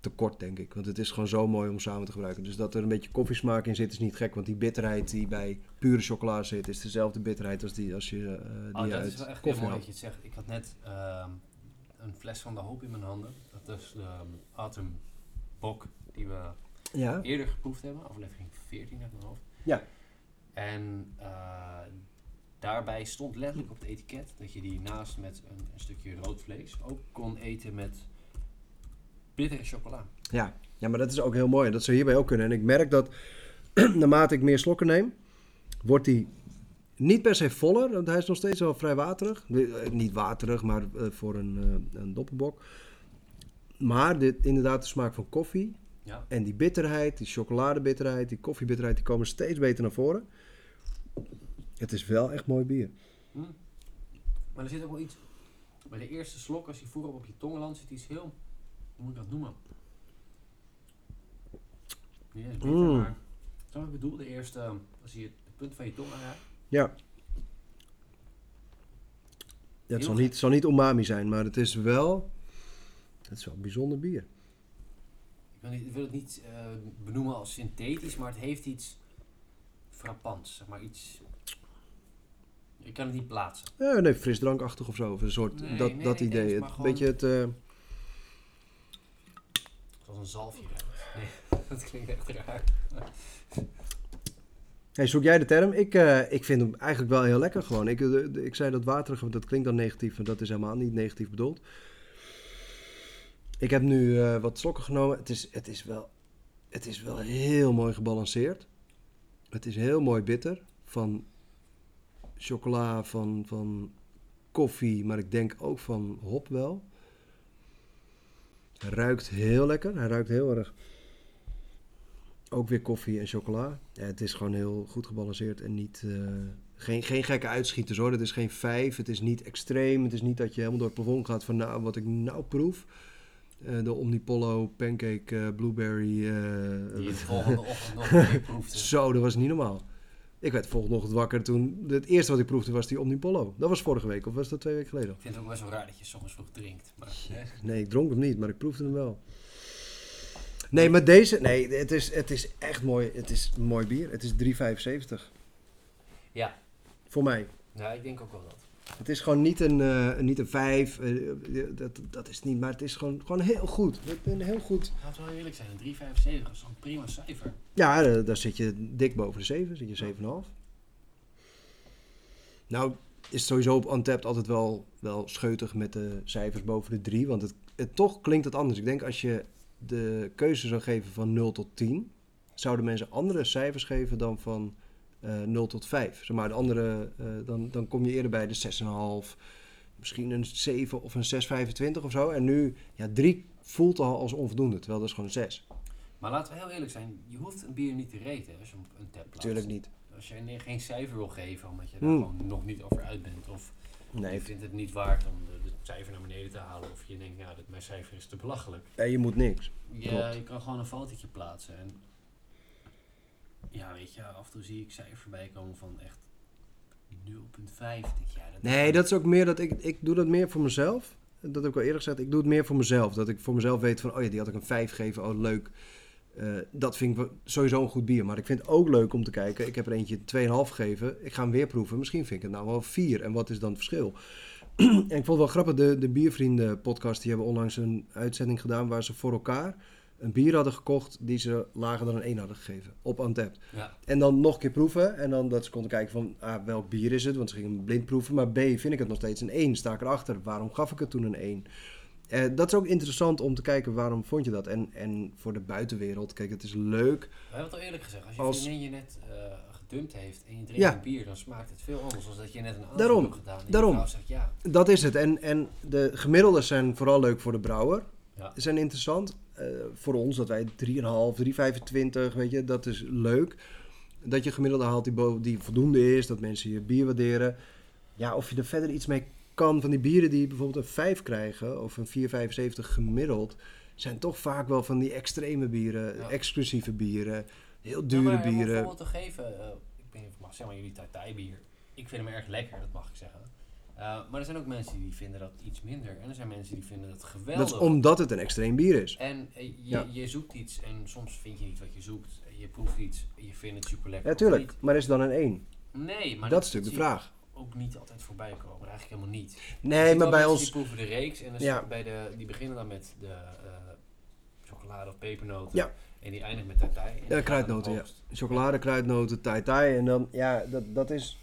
tekort, denk ik. Want het is gewoon zo mooi om samen te gebruiken. Dus dat er een beetje koffiesmaak in zit, is niet gek. Want die bitterheid die bij pure chocola zit, is dezelfde bitterheid als die als je eh, die Oh, dat uit is wel echt koffie mooi dat je het zegt. Ik had net ehm, een fles van de hoop in mijn handen. Dat is de um, Autumn Bok die we Ja, eerder geproefd hebben. Aflevering 14 uit mijn hoofd. Ja. En eh, daarbij stond letterlijk op het etiket dat je die naast met een, een stukje rood vlees ook kon eten met bittere chocola. ja. ja, maar dat is ook heel mooi. En dat zou hierbij ook kunnen. En ik merk dat naarmate ik meer slokken neem, wordt die niet per se voller. Want hij is nog steeds wel vrij waterig. Eh, Niet waterig, maar eh, voor een, eh, een doppelbok. Maar dit, inderdaad de smaak van koffie Ja. en die bitterheid, die chocoladebitterheid, die koffiebitterheid, die komen steeds beter naar voren. Het is wel echt mooi bier. Hm. Maar er zit ook wel iets. Bij de eerste slok, als je voorop op je tong landt, zit iets heel. Hoe moet ik dat noemen? Niet eens bitter, Mm. maar. Zo wat ik bedoel, de eerste. Als je het punt van je tong aanraakt. Ja. Ja, het zal niet, het zal niet umami zijn, maar het is wel... Het is wel een bijzonder bier. Ik wil, niet, ik wil het niet eh, benoemen als synthetisch, maar het heeft iets frappants. Zeg maar iets. Ik kan het niet plaatsen. Ja, nee, frisdrankachtig of zo. Of een soort, Nee, dat, nee, dat idee. Het gewoon- beetje het... Zoals een zalfje. Nee, dat klinkt echt raar. Hey, zoek jij de term? Ik, eh, ik vind hem eigenlijk wel heel lekker gewoon. Ik, eh, ik zei dat waterige, dat klinkt dan negatief, maar dat is helemaal niet negatief bedoeld. Ik heb nu eh, wat slokken genomen. Het is, het, is wel, het is wel heel mooi gebalanceerd. Het is heel mooi bitter. Van chocola, van, van koffie, maar ik denk ook van hop wel. Hij ruikt heel lekker. Hij ruikt heel erg ook weer koffie en chocola. Ja, het is gewoon heel goed gebalanceerd en niet, eh, geen, geen gekke uitschieters hoor. Het is geen vijf, het is niet extreem. Het is niet dat je helemaal door het plafond gaat van nou, wat ik nou proef. Eh, de Omnipollo pancake eh, blueberry. Die de volgende ochtend nog een keer proefde. zo, dat was niet normaal. Ik werd volgende ochtend wakker toen... Het eerste wat ik proefde was die Omnipollo. Dat was vorige week of was dat twee weken geleden? Ik vind het ook best wel raar dat je soms vroeg drinkt. Maar? Nee, ik dronk hem niet, maar ik proefde hem wel. Nee, maar deze... Nee, het is, het is echt mooi. Het is een mooi bier. Het is 3,75. Ja. Voor mij. ja, ik denk ook wel dat. Het is gewoon niet een, eh, niet een 5. dat, dat is het niet, maar het is gewoon, gewoon heel goed. Ik ben heel goed. Laten we wel eerlijk zijn, een 3,75 is een prima cijfer. Ja, eh, daar zit je dik boven de 7. Zit je 7,5. Nou, is het sowieso op Untapped altijd wel, wel scheutig met de cijfers boven de 3. Want het, het, toch klinkt het anders. Ik denk als je de keuze zou geven van 0 tot 10... zouden mensen andere cijfers geven dan van eh 0 tot 5. Zeg maar, de andere, eh, dan, dan kom je eerder bij de 6,5... Misschien een 7 of een 6,25 of zo. En nu, ja, 3 voelt al als onvoldoende. Terwijl dat is gewoon een 6. Maar laten we heel eerlijk zijn, je hoeft een bier niet te reten als je een tap plaatst. Natuurlijk niet. Als nee, geen cijfer wil geven omdat je daar Hmm. gewoon nog niet over uit bent. Of Nee, je vindt het niet waard om de, de cijfer naar beneden te halen. Of je denkt, ja, dit, mijn cijfer is te belachelijk. Ja, je moet niks. Ja, Klopt. je kan gewoon een fotootje plaatsen. En ja, weet je, af en toe zie ik cijfers voorbij komen van echt 0,5. Denk je, Ja, dat Nee, dat is ook meer dat ik, ik doe dat meer voor mezelf. Dat heb ik al eerder gezegd. Ik doe het meer voor mezelf. Dat ik voor mezelf weet van, oh ja, die had ik een 5 gegeven. Oh, leuk. Eh, dat vind ik sowieso een goed bier. Maar ik vind het ook leuk om te kijken. Ik heb er eentje 2,5 gegeven. Ik ga hem weer proeven. Misschien vind ik het nou wel 4. En wat is dan het verschil? en ik vond het wel grappig. De, de Biervrienden podcast, die hebben onlangs een uitzending gedaan... waar ze voor elkaar een bier hadden gekocht... die ze lager dan een 1 hadden gegeven. Op Untapped. Ja, En dan nog een keer proeven. En dan dat ze konden kijken van ah, welk bier is het. Want ze gingen blind proeven. Maar B, vind ik het nog steeds een 1? Sta ik erachter? Waarom gaf ik het toen een 1? Eh, dat is ook interessant om te kijken waarom vond je dat. En, en voor de buitenwereld, kijk, het is leuk. we hebben het al eerlijk gezegd. Als je Als- vriendin je net eh, gedumpt heeft en je drinkt Ja. een bier, dan smaakt het veel anders dan dat je net een aantal Daarom, hebt gedaan. Daarom. Zegt, ja, Dat is het. En, en de gemiddelden zijn vooral leuk voor de brouwer. Ja. Zijn interessant. Eh, voor ons dat wij 3,5, 3,25, weet je, dat is leuk. Dat je gemiddelde haalt die, die voldoende is, dat mensen je bier waarderen. Ja, of je er verder iets mee kan van die bieren die bijvoorbeeld een 5 krijgen of een 4,75 gemiddeld, zijn toch vaak wel van die extreme bieren, Ja. exclusieve bieren, heel Ja, dure maar om een bieren. voorbeeld te geven. eh, ik weet niet of ik mag zeggen, maar jullie Tai Tai bier. Ik vind hem erg lekker, dat mag ik zeggen. Eh, maar er zijn ook mensen die vinden dat iets minder. En er zijn mensen die vinden dat geweldig. Dat is omdat het een extreem bier is. En eh, je, Ja. je zoekt iets en soms vind je niet wat je zoekt. Je proeft iets, je vindt het super lekker. Ja, tuurlijk. Maar is het dan een 1? Nee, maar Dat is natuurlijk de vraag. Ook niet altijd voorbij komen. Eigenlijk helemaal niet. Nee, maar bij ons... Die proeven de reeks en Ja. bij de, die beginnen dan met de eh, chocolade of pepernoten. Ja. En die eindigt met gaan dan kruidnoten, ja. Chocolade, kruidnoten, tai tai. En dan, ja, dat, dat, is,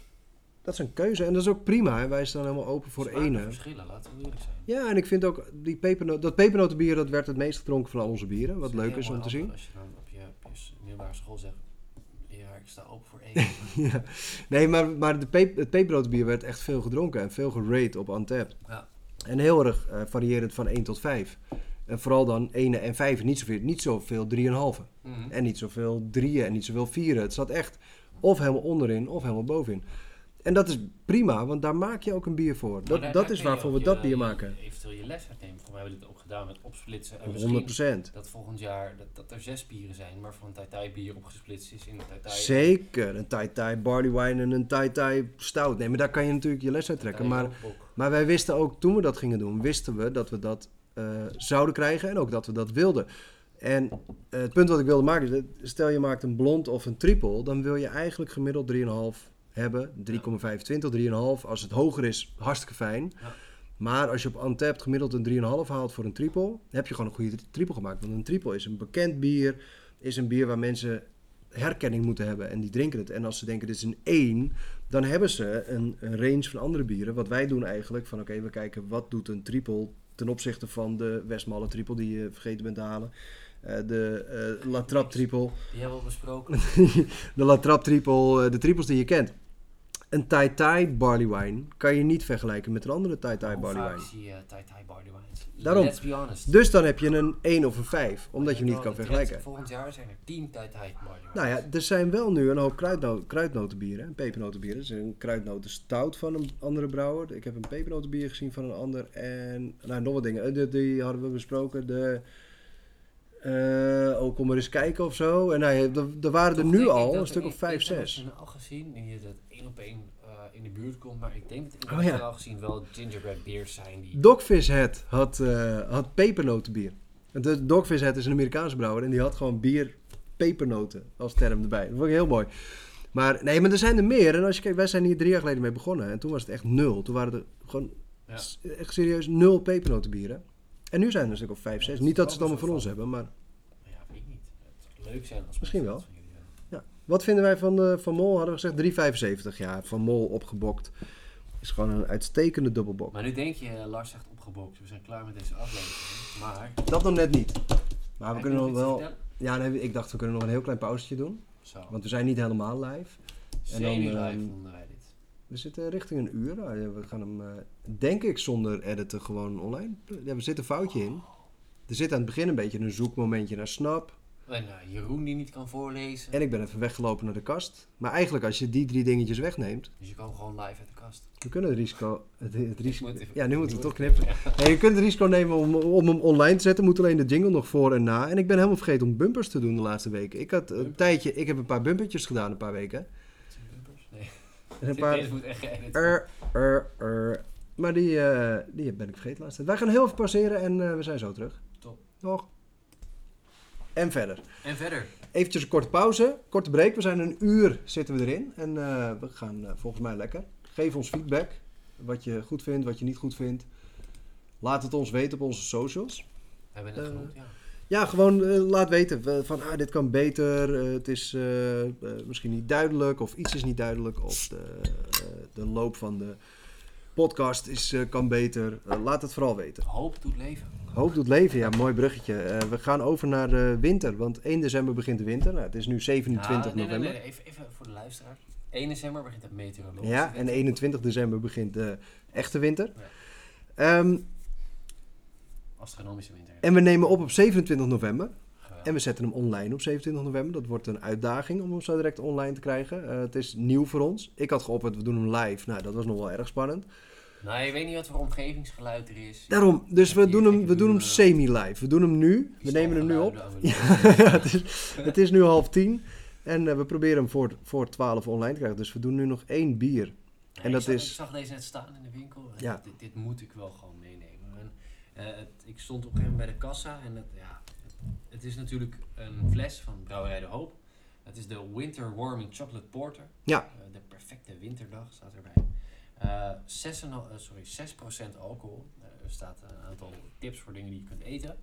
dat is een keuze. En dat is ook prima. Hè. Wij staan helemaal open voor ene. verschillen, laten we eerlijk zijn. Ja, en ik vind ook die peperno dat pepernotenbier, dat werd het meest gedronken van al onze bieren. Wat leuk is om te zien. Als je dan op je, op je middelbare school zegt, ja, sta open voor één. ja. Nee, maar, maar de pe het pepernotenbier werd echt veel gedronken en veel gerate op Antep. Ja. En heel erg eh, variërend van 1 tot 5. En vooral dan 1 en 5, niet zoveel, niet zoveel 3,5. Mhm. En niet zoveel 3 en niet zoveel 4. Het zat echt of helemaal onderin of helemaal bovenin. En dat is prima, want daar maak je ook een bier voor. Maar Dat, daar- dat daar is waarvoor we je- dat bier je- maken. Eventueel je les uitnemen. Voor mij hebben we dit ook gedaan met opsplitsen. En misschien 100%. dat volgend jaar dat, dat er zes bieren zijn, waarvan een Tai Tai bier opgesplitst is in de Tai Tai. Zeker, een Tai Tai barley wine en een Tai Tai stout. Nee, maar daar kan je natuurlijk je les uit trekken. Maar, maar wij wisten ook, toen we dat gingen doen, wisten we dat we dat eh, zouden krijgen en ook dat we dat wilden. En eh, het punt wat ik wilde maken is, stel je maakt een blond of een triple, dan wil je eigenlijk gemiddeld 3,5 hebben. 3,25, 3,5. Als het hoger is, hartstikke fijn. Ja. Maar als je op Untapped gemiddeld een 3,5 haalt voor een triple, heb je gewoon een goede triple gemaakt. Want een triple is een bekend bier, is een bier waar mensen herkenning moeten hebben en die drinken het. En als ze denken dit is een 1, dan hebben ze een, een range van andere bieren. Wat wij doen eigenlijk, van oké, we kijken wat doet een triple ten opzichte van de Westmalle triple die je vergeten bent te halen. Eh, de eh La Trappe triple, Die hebben we al besproken. de La Trappe triple, eh, de triples die je kent. Een Tai Tai barley wine kan je niet vergelijken met een andere Tai Hoe barley vaak wine. zie je barley wines? Daarom. Let's be honest. Dus dan heb je een 1 of een 5, omdat je hem niet kan vergelijken. Volgend jaar zijn er 10 Tai Tai barley wines. Nou ja, er zijn wel nu een hoop kruidno kruidnotenbieren en pepernotenbieren. Er is een kruidnoten stout van een andere brouwer. Ik heb een pepernotenbier gezien van een ander. En nou, nog wat dingen. Eh, Die, die hadden we besproken. De, eh, oh, kom maar eens kijken of zo. En nou, ja, er, er waren er nu al dat een er stuk of 5, Ik heb 6. het al gezien, niet dat het één op één eh, in de buurt komt, maar ik denk dat ik Oh, ja. gezien wel gingerbread beers zijn die... Dogfish Head had, eh, had pepernotenbier. De Dogfish Head is een Amerikaanse brouwer en die had gewoon bier pepernoten als term erbij. Dat vond ik heel mooi. Maar nee, maar er zijn er meer. En als je kijkt, wij zijn hier drie jaar geleden mee begonnen. En toen was het echt nul. Toen waren er gewoon Ja. echt serieus nul pepernotenbieren. En nu zijn er een stuk of vijf, zes. Ja, Niet dat ze het allemaal voor ons hebben, maar... Ja, weet ik niet. Het zou leuk zijn als Misschien wel. dat van jullie hebben. Wat vinden wij van, de, van Mol? Hadden we gezegd 3,75. Ja, van Mol opgebokt. Is gewoon een uitstekende dubbelbok. Maar nu denk je, eh, Lars zegt opgebokt, we zijn klaar met deze aflevering. Maar... Dat nog net niet. Maar we kunnen nog wel... Ja, nee, ik dacht we kunnen nog een heel klein pauzetje doen. Zo. Want we zijn niet helemaal live. en dan, Semi-live ehm, vonden wij dit. We zitten richting een uur. Ja, We gaan hem, eh, denk ik, zonder editen gewoon online. Ja, er zit een foutje in. Er zit aan het begin een beetje een zoekmomentje naar Snap. En eh, Jeroen die niet kan voorlezen. En ik ben even weggelopen naar de kast. Maar eigenlijk als je die drie dingetjes wegneemt... Dus je kan gewoon live uit de kast. We kunnen het risico... Het, het risico Moet even- ja, nu moeten we toch knippen. Nee, je kunt het risico nemen om, om hem online te zetten. Moet alleen de jingle nog voor en na. En ik ben helemaal vergeten om bumpers te doen de laatste weken. Ik had een tijdje... Ik heb een paar bumpertjes gedaan een paar weken. Zijn bumpers? Nee. En een paar... Deze moet echt Er, er, er. Maar die, eh, die ben ik vergeten laatst. Wij gaan heel even pauzeren en eh, we zijn zo terug. Top. Nog. En verder. En verder. Eventjes een korte pauze, korte break. We zijn een uur zitten we erin. En eh, we gaan eh, volgens mij lekker. Geef ons feedback. Wat je goed vindt, wat je niet goed vindt. Laat het ons weten op onze socials. We hebben het Eh, genoemd, ja. Ja, gewoon laat weten van ah, dit kan beter. het is misschien niet duidelijk of iets is niet duidelijk. Of de, de loop van de podcast is, eh, kan beter. Eh, laat het vooral weten. Hoop doet leven. Hoop doet leven, ja, mooi bruggetje. Eh, we gaan over naar de winter, want 1 december begint de winter. Nou, het is nu 27 Ah, nee, november. nee, Even, even voor de luisteraar. 1 december begint het meteorologische Ja, en winter. 21 december begint de echte winter. Ja. Ehm, Astronomische winter. en we nemen op op 27 november. En we zetten hem online op 27 november. Dat wordt een uitdaging om hem zo direct online te krijgen. Eh, het is nieuw voor ons. Ik had geopperd, we doen hem live. Nou, dat was nog wel erg spannend. Nou, je weet niet wat voor omgevingsgeluid er is. Daarom, dus we doen hem, we doen hem eh, semi-live. We doen hem nu. We nemen hem nu op. Stalgeluiden, Ja, het, is, het is nu half tien. En eh, we proberen hem voor, voor 12 online te krijgen. Dus we doen nu nog één bier. Ja, En ik dat zag, is- Ik zag deze net staan in de winkel. Ja. Dit, dit moet ik wel gewoon meenemen. En, het, ik stond op een gegeven moment bij de kassa en het, ja, het, is natuurlijk een fles van Brouwerij de Hoop. Het is de Winter Warming Chocolate Porter. Ja. Eh, de perfecte winterdag staat erbij. Eh 6, en al- eh, sorry, 6% alcohol. Eh, er staat een aantal tips voor dingen die je kunt eten.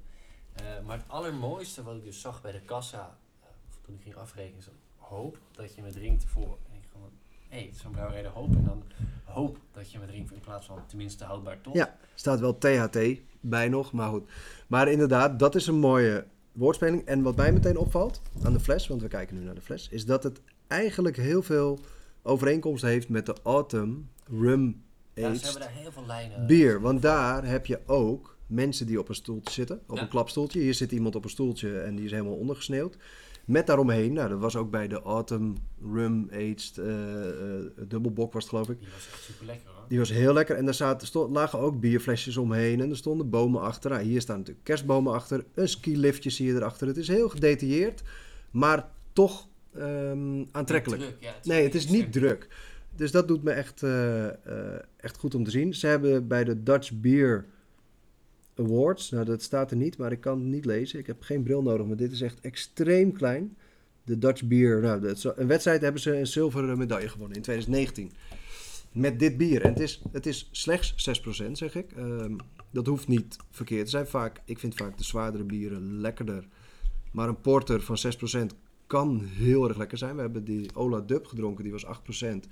Eh, maar het allermooiste wat ik dus zag bij de kassa, eh, toen ik ging afrekenen, is hoop dat je me drinkt voor. En ik gewoon, hé, hey, van Brouwerij de Hoop. En dan hoop dat je me drinkt in plaats van tenminste houdbaar tot. Ja. staat wel THT bij nog, maar goed. Maar inderdaad, dat is een mooie woordspeling. En wat mij meteen opvalt aan de fles, want we kijken nu naar de fles, is dat het eigenlijk heel veel overeenkomst heeft met de Autumn Rum Ja, ze hebben daar heel veel lijnen. bier. Want daar heb je ook mensen die op een stoeltje zitten, op Ja. een klapstoeltje. Hier zit iemand op een stoeltje en die is helemaal ondergesneeuwd. Met daaromheen, nou dat was ook bij de Autumn Rum Aged eh eh, dubbelbok was het geloof ik. Die was echt super lekker hoor. Die was heel lekker. En daar zaten, lagen ook bierflesjes omheen. En er stonden bomen achter. Nou, hier staan natuurlijk kerstbomen achter. Een skiliftje zie je erachter. Het is heel gedetailleerd. Maar toch ehm, aantrekkelijk. Druk, ja, het Nee, het is niet druk. Dus dat doet me echt, eh, echt goed om te zien. Ze hebben bij de Dutch Beer Awards, nou dat staat er niet, maar ik kan het niet lezen. Ik heb geen bril nodig, maar dit is echt extreem klein. De Dutch Beer, nou, een wedstrijd hebben ze een zilveren medaille gewonnen in 2019. Met dit bier. En het is, het is slechts 6%, zeg ik. Ehm, dat hoeft niet verkeerd te zijn. Vaak, ik vind vaak de zwaardere bieren lekkerder. Maar een porter van 6% kan heel erg lekker zijn. We hebben die Ola Dub gedronken, die was 8%.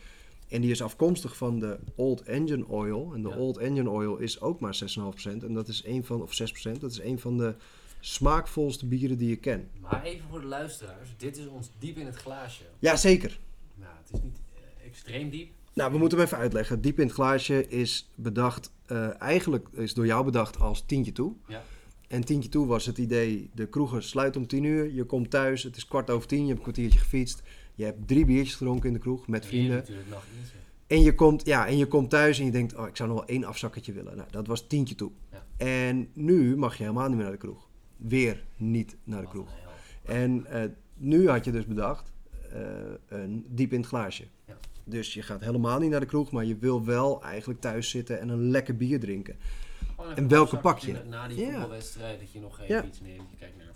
En die is afkomstig van de Old Engine Oil. En de Ja. Old Engine Oil is ook maar 6,5%. En dat is een van, of 6%, dat is een van de smaakvolste bieren die je ken. Maar even voor de luisteraars, dit is ons diep in het glaasje. Ja, zeker. Nou, het is niet eh, extreem diep. Nou, we moeten hem even uitleggen. Diep in het glaasje is bedacht, eh, eigenlijk is door jou bedacht als tientje toe. Ja. En tientje toe was het idee, de kroegen sluiten om tien uur. Je komt thuis, het is kwart over tien, je hebt een kwartiertje gefietst. Je hebt drie biertjes gedronken in de kroeg met En vrienden. En je, komt, ja, en je komt thuis en je denkt, oh, ik zou nog wel één afzakketje willen. Nou, dat was tientje toe. Ja. En nu mag je helemaal niet meer naar de kroeg. Weer niet naar de kroeg. En eh, nu had je dus bedacht, eh, een diep in het glaasje. Ja. Dus je gaat helemaal niet naar de kroeg, maar je wil wel eigenlijk thuis zitten en een lekker bier drinken. Even En welke pak je? Na die Ja. voetbalwedstrijd dat je nog even iets neemt. Je kijkt naar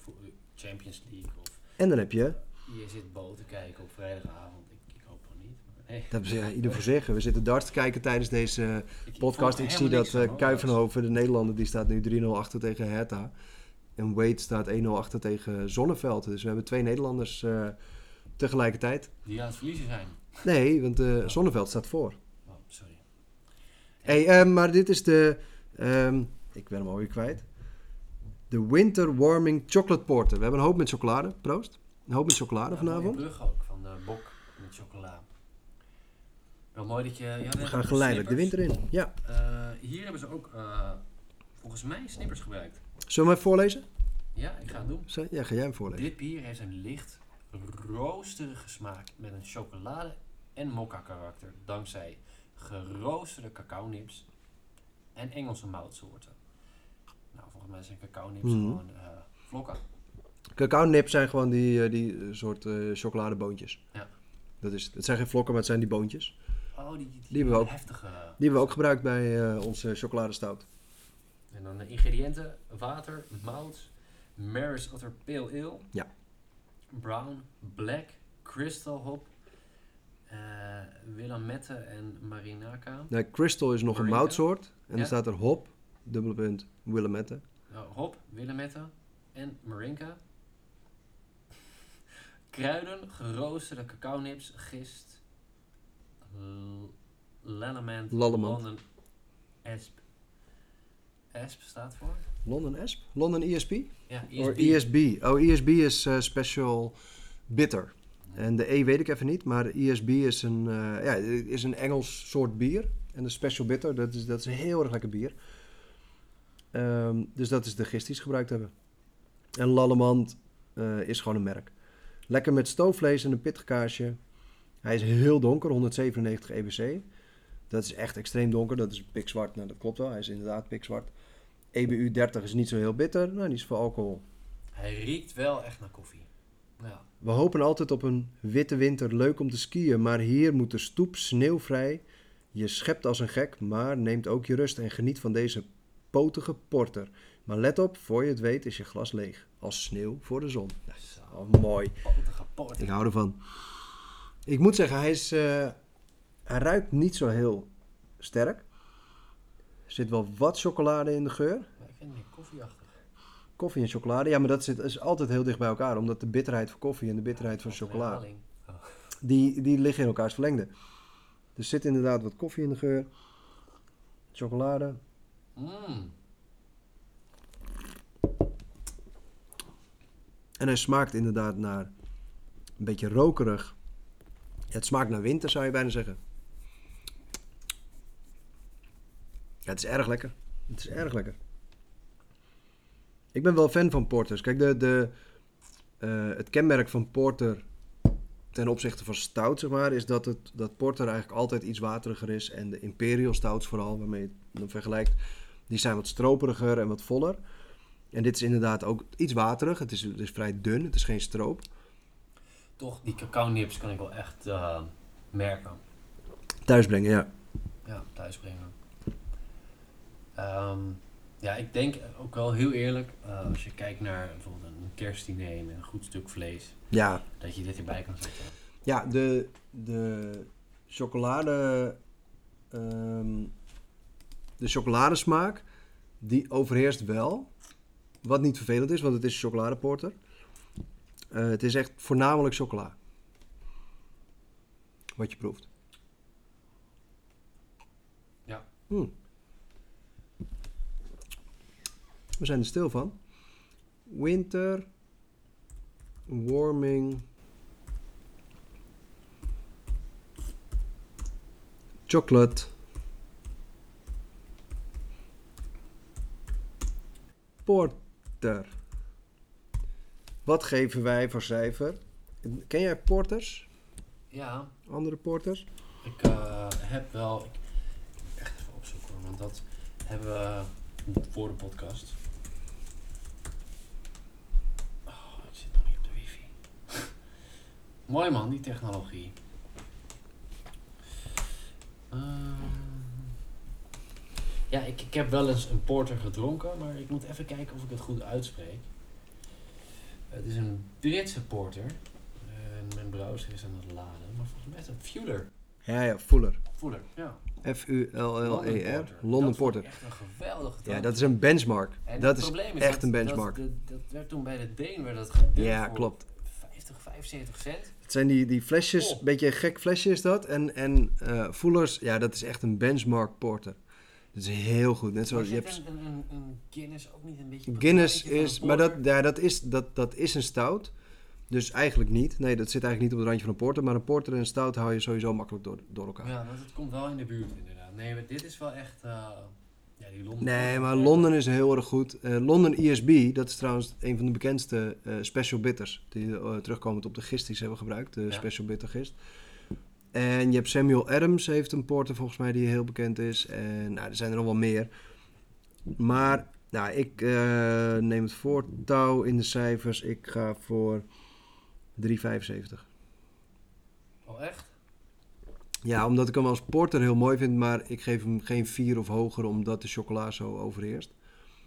Champions League of En dan heb je, je zit boot te kijken op vrijdagavond. Ik, ik hoop van niet. Maar nee. dat is ja, ieder voor zich. We zitten darts te kijken tijdens deze eh, Ik- podcast. Ik zie dat eh. Kuivenhoven, de Nederlander, die staat nu 3-0 achter tegen Hertha. En Wade staat 1-0 achter tegen Zonneveld. Dus we hebben twee Nederlanders eh, tegelijkertijd. Die aan het verliezen zijn. Nee, want Zonneveld staat voor. Oh, sorry. Hey, eh, maar dit is de. ehm, ik ben hem alweer kwijt. De Winter Warming Chocolate Porter. We hebben een hoop met chocolade. Proost. Een hoop met chocolade vanavond. brug ook van de bok met chocola. Wel mooi dat je... ja, We gaan geleidelijk de winter in. Ja. hier hebben ze ook eh, volgens mij snippers gebruikt. Zullen we hem even voorlezen? Ja, ik ga het doen. Ja, ga jij hem voorlezen? Dit bier heeft een licht roosterige smaak met een chocolade- en mokka karakter. Dankzij geroosterde cacao-nips en Engelse moutsoorten. Nou, volgens mij zijn cacao-nips Mhm. gewoon eh, vlokken. Cacao nip zijn gewoon die, eh, die eh, soort eh, chocoladeboontjes. Ja. Dat is, het zijn geen vlokken, maar het zijn die boontjes. Oh, die, die, Die hebben we ook. heftige... Die hebben we ook gebruikt bij onze chocoladestout. En dan de ingrediënten: water, mout, Maris Otter Pale Ale, Ja. brown, black, crystal hop, eh Willamette en Marinaka. Nee, Crystal is nog een moutsoort. En Ja. dan staat er hop, dubbele punt, Willamette. Nou, hop, Willamette en Marinka. Kruiden, geroosterde cacao-nips, gist, l- Lallemand. London Asp. Asp staat voor? London ESP? London ESP? Ja, ESB. ESB. Oh, ESB is eh, Special Bitter. En de E weet ik even niet, maar ESB is een, eh, ja, is een Engels soort bier. En de Special Bitter, dat is, dat is een heel erg lekker bier. Ehm, dus dat is de gist die ze gebruikt hebben. En Lallemand eh, is gewoon een merk. Lekker met stoofvlees en een pittig kaasje. Hij is heel donker, 197 EBC. Dat is echt extreem donker. Dat is pikzwart. Nou, dat klopt wel. Hij is inderdaad pikzwart. EBU 30 is niet zo heel bitter. Nou, die is voor alcohol. Hij riekt wel echt naar koffie. Ja. We hopen altijd op een witte winter, leuk om te skiën, maar hier moet de stoep sneeuwvrij. Je schept als een gek, maar neemt ook je rust en geniet van deze potige porter. Maar let op, voor je het weet is je glas leeg, als sneeuw voor de zon. Zo. Oh, mooi. Porter. Ik hou ervan. Ik moet zeggen, hij, is, eh, hij ruikt niet zo heel sterk. Er zit wel wat chocolade in de geur. Ja, ik vind het koffieachtig. Koffie en chocolade, ja, maar dat zit, is altijd heel dicht bij elkaar. Omdat de bitterheid van koffie en de bitterheid van chocolade. Oh. die, die liggen in elkaars verlengde. Er zit inderdaad wat koffie in de geur. Chocolade. Mm. En hij smaakt inderdaad naar een beetje rokerig. Het smaakt naar winter, zou je bijna zeggen. Ja, het is erg lekker. Het is erg lekker. Ik ben wel fan van porters. Kijk, de, de, eh, het kenmerk van porter ten opzichte van stout, zeg maar, is dat, het, dat porter eigenlijk altijd iets wateriger is. En de imperial stouts vooral, waarmee je het dan vergelijkt, die zijn wat stroperiger en wat voller. En dit is inderdaad ook iets waterig. Het is, het is vrij dun, het is geen stroop. Toch, die cacao nips kan ik wel echt eh, merken. Thuisbrengen, ja. Ja, thuisbrengen. Ehm, ja, ik denk ook wel heel eerlijk, eh, als je kijkt naar bijvoorbeeld een kerstdiner met een goed stuk vlees, Ja, dat je dit erbij kan zetten. ja de, de chocolade... ehm, de chocoladesmaak, die overheerst wel. Wat niet vervelend is, want het is chocoladeporter. Eh, het is echt voornamelijk chocola. Wat je proeft. Ja. Hmm. We zijn er stil van. Winter. Warming. Chocolate. Porter. Wat geven wij voor cijfer? Ken jij porters? Ja, Andere porters? ik eh, heb wel, ik, echt even opzoeken, want dat hebben we voor de podcast. Oh, ik zit nog niet op de wifi. Mooi man, die technologie. Ehm, ja, ik, ik heb wel eens een porter gedronken, maar ik moet even kijken of ik het goed uitspreek. Het is een Britse porter. En mijn browser is aan het laden, maar volgens mij is het Fuller. Ja, ja, Fuller. Fuller, ja. F-U-L-L-E-R. London Porter. Echt een geweldige Ja, dat is een benchmark. En dat het is probleem is echt een benchmark. Dat, werd toen bij de Deen werd dat Ja, klopt. 50, 75 cent. Het zijn die, die flesjes, Oh. een beetje een gek flesje is dat. En, en eh Fullers, ja, dat is echt een benchmark porter. Dat is heel goed. Net zoals je hebt... een, een, een, Guinness ook niet een beetje... Guinness is, maar dat, ja, dat, is, dat, dat is een stout. Dus eigenlijk niet. Nee, dat zit eigenlijk niet op het randje van een porter. Maar een porter en een stout hou je sowieso makkelijk door, door elkaar. Ja, want het komt wel in de buurt inderdaad. Nee, maar dit is wel echt... eh, ja, die Londen... Nee, maar Londen is heel erg goed. Eh London ESB, dat is trouwens een van de bekendste eh, special bitters. Die terugkomend op de gist die ze hebben gebruikt. De Ja. special bitter gist. En je hebt Samuel Adams, heeft een porter volgens mij die heel bekend is. En nou, er zijn er nog wel meer. Maar nou, ik eh, neem het voortouw in de cijfers. Ik ga voor 3,75. Oh, echt? Ja, omdat ik hem als porter heel mooi vind, maar ik geef hem geen 4 of hoger omdat de chocola zo overheerst.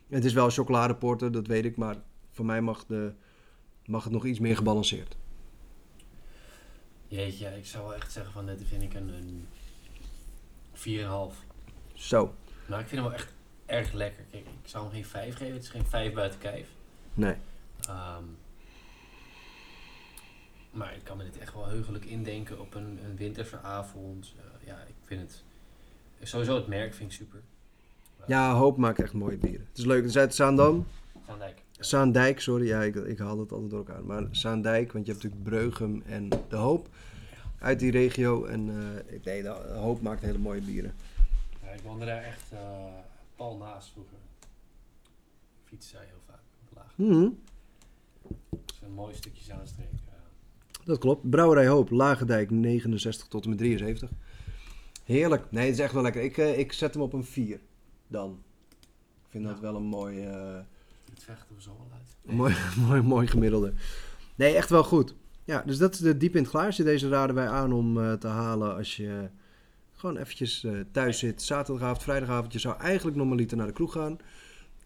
Het is wel een chocoladeporter, dat weet ik, maar voor mij mag, de, mag het nog iets meer gebalanceerd. Jeetje, ik zou wel echt zeggen van dit vind ik een, een 4,5. Zo, Nou, ik vind hem wel echt erg lekker. Kijk, ik zou hem geen 5 geven. Het is geen 5 buiten kijf. nee. Ehm, maar ik kan me dit echt wel heugelijk indenken op een, een winterse avond. Eh, ja, ik vind het... Sowieso het merk vind ik super. Ja, Hoop maakt echt mooie bieren. Het is leuk, het is uit Zaandam. Zaandijk. Zaandijk, sorry, ja, ik, ik haal het altijd door elkaar. Maar Zaandijk, want je hebt natuurlijk Breugem en De Hoop uit die regio. En ik- nee, de Hoop maakt hele mooie bieren. Ja, ik woonde daar echt eh, pal naast vroeger. Fietsen zij heel vaak. Laag. Mhm, is een mooi stukje Zaanstreek. eh. dat klopt. Brouwerij Hoop, Lagendijk 69 tot en met 73. Heerlijk. Nee, het is echt wel lekker. Ik, ik zet hem op een 4 dan. Ik vind dat wel een mooi, het vechten we zo wel uit. mooi, mooi, mooi gemiddelde. Nee, echt wel goed. Ja, dus dat is de diep in het glaasje. Deze raden wij aan om eh, te halen als je gewoon eventjes eh, thuis zit. Zaterdagavond, vrijdagavond. Je zou eigenlijk normaliter naar de kroeg gaan.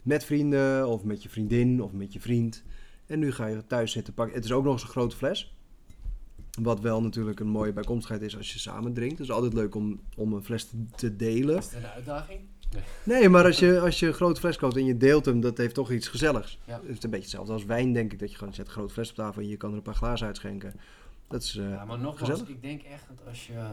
Met vrienden of met je vriendin of met je vriend. En nu ga je thuis zitten pakken. Het is ook nog eens een grote fles. Wat wel natuurlijk een mooie bijkomstigheid is als je samen drinkt. Het is altijd leuk om, om een fles te, delen. Is het een uitdaging? Nee, maar als je, als je een grote fles koopt en je deelt hem, dat heeft toch iets gezelligs. Ja. Het is een beetje hetzelfde als wijn, denk ik. Dat je gewoon zet een grote fles op tafel en je kan er een paar glazen uitschenken. Dat is, eh, Ja, maar nogmaals, gezellig. ik denk echt dat als je eh,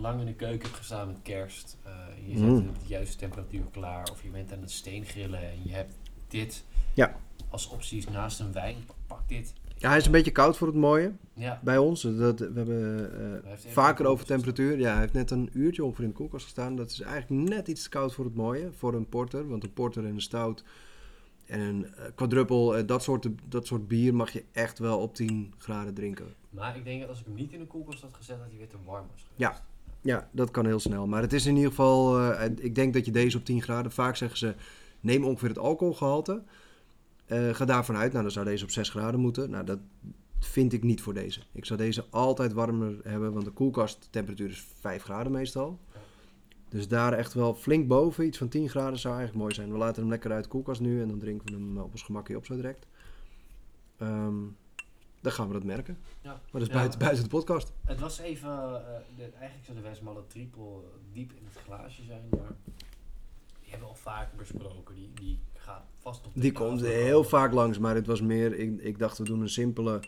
lang in de keuken hebt gestaan met kerst, eh, je zet Mm. de juiste temperatuur klaar, of je bent aan het steen grillen en je hebt dit Ja. als opties naast een wijn, pak dit. Ja, hij is een beetje koud voor het mooie Ja, bij ons. Dat, we hebben eh, vaker over temperatuur. Ja, hij heeft net een uurtje ongeveer in de koelkast gestaan. Dat is eigenlijk net iets te koud voor het mooie, voor een porter. Want een porter en een stout en een eh, quadruppel, eh, dat, soort, dat soort bier mag je echt wel op 10 graden drinken. maar ik denk dat als ik hem niet in de koelkast had gezet, dat hij weer te warm was geweest. Ja. Ja, dat kan heel snel. Maar het is in ieder geval, ik denk dat je deze op 10 graden, vaak zeggen ze, neem ongeveer het alcoholgehalte. Eh, ga daarvan uit, nou dan zou deze op 6 graden moeten. Nou, dat vind ik niet voor deze. Ik zou deze altijd warmer hebben, want de koelkasttemperatuur is 5 graden meestal. Dus daar echt wel flink boven, iets van 10 graden zou eigenlijk mooi zijn. We laten hem lekker uit de koelkast nu en dan drinken we hem op ons gemakje op zo direct. Ehm, dan gaan we dat merken. Ja. Maar dat is Ja. buiten, buiten de podcast. Het was even, eh, de, eigenlijk zou de Westmalle triple diep in het glaasje zijn, maar die hebben we al vaak besproken. Die, die gaat vast nog Die komt heel vaak langs, maar het was meer, ik, ik dacht we doen een simpele...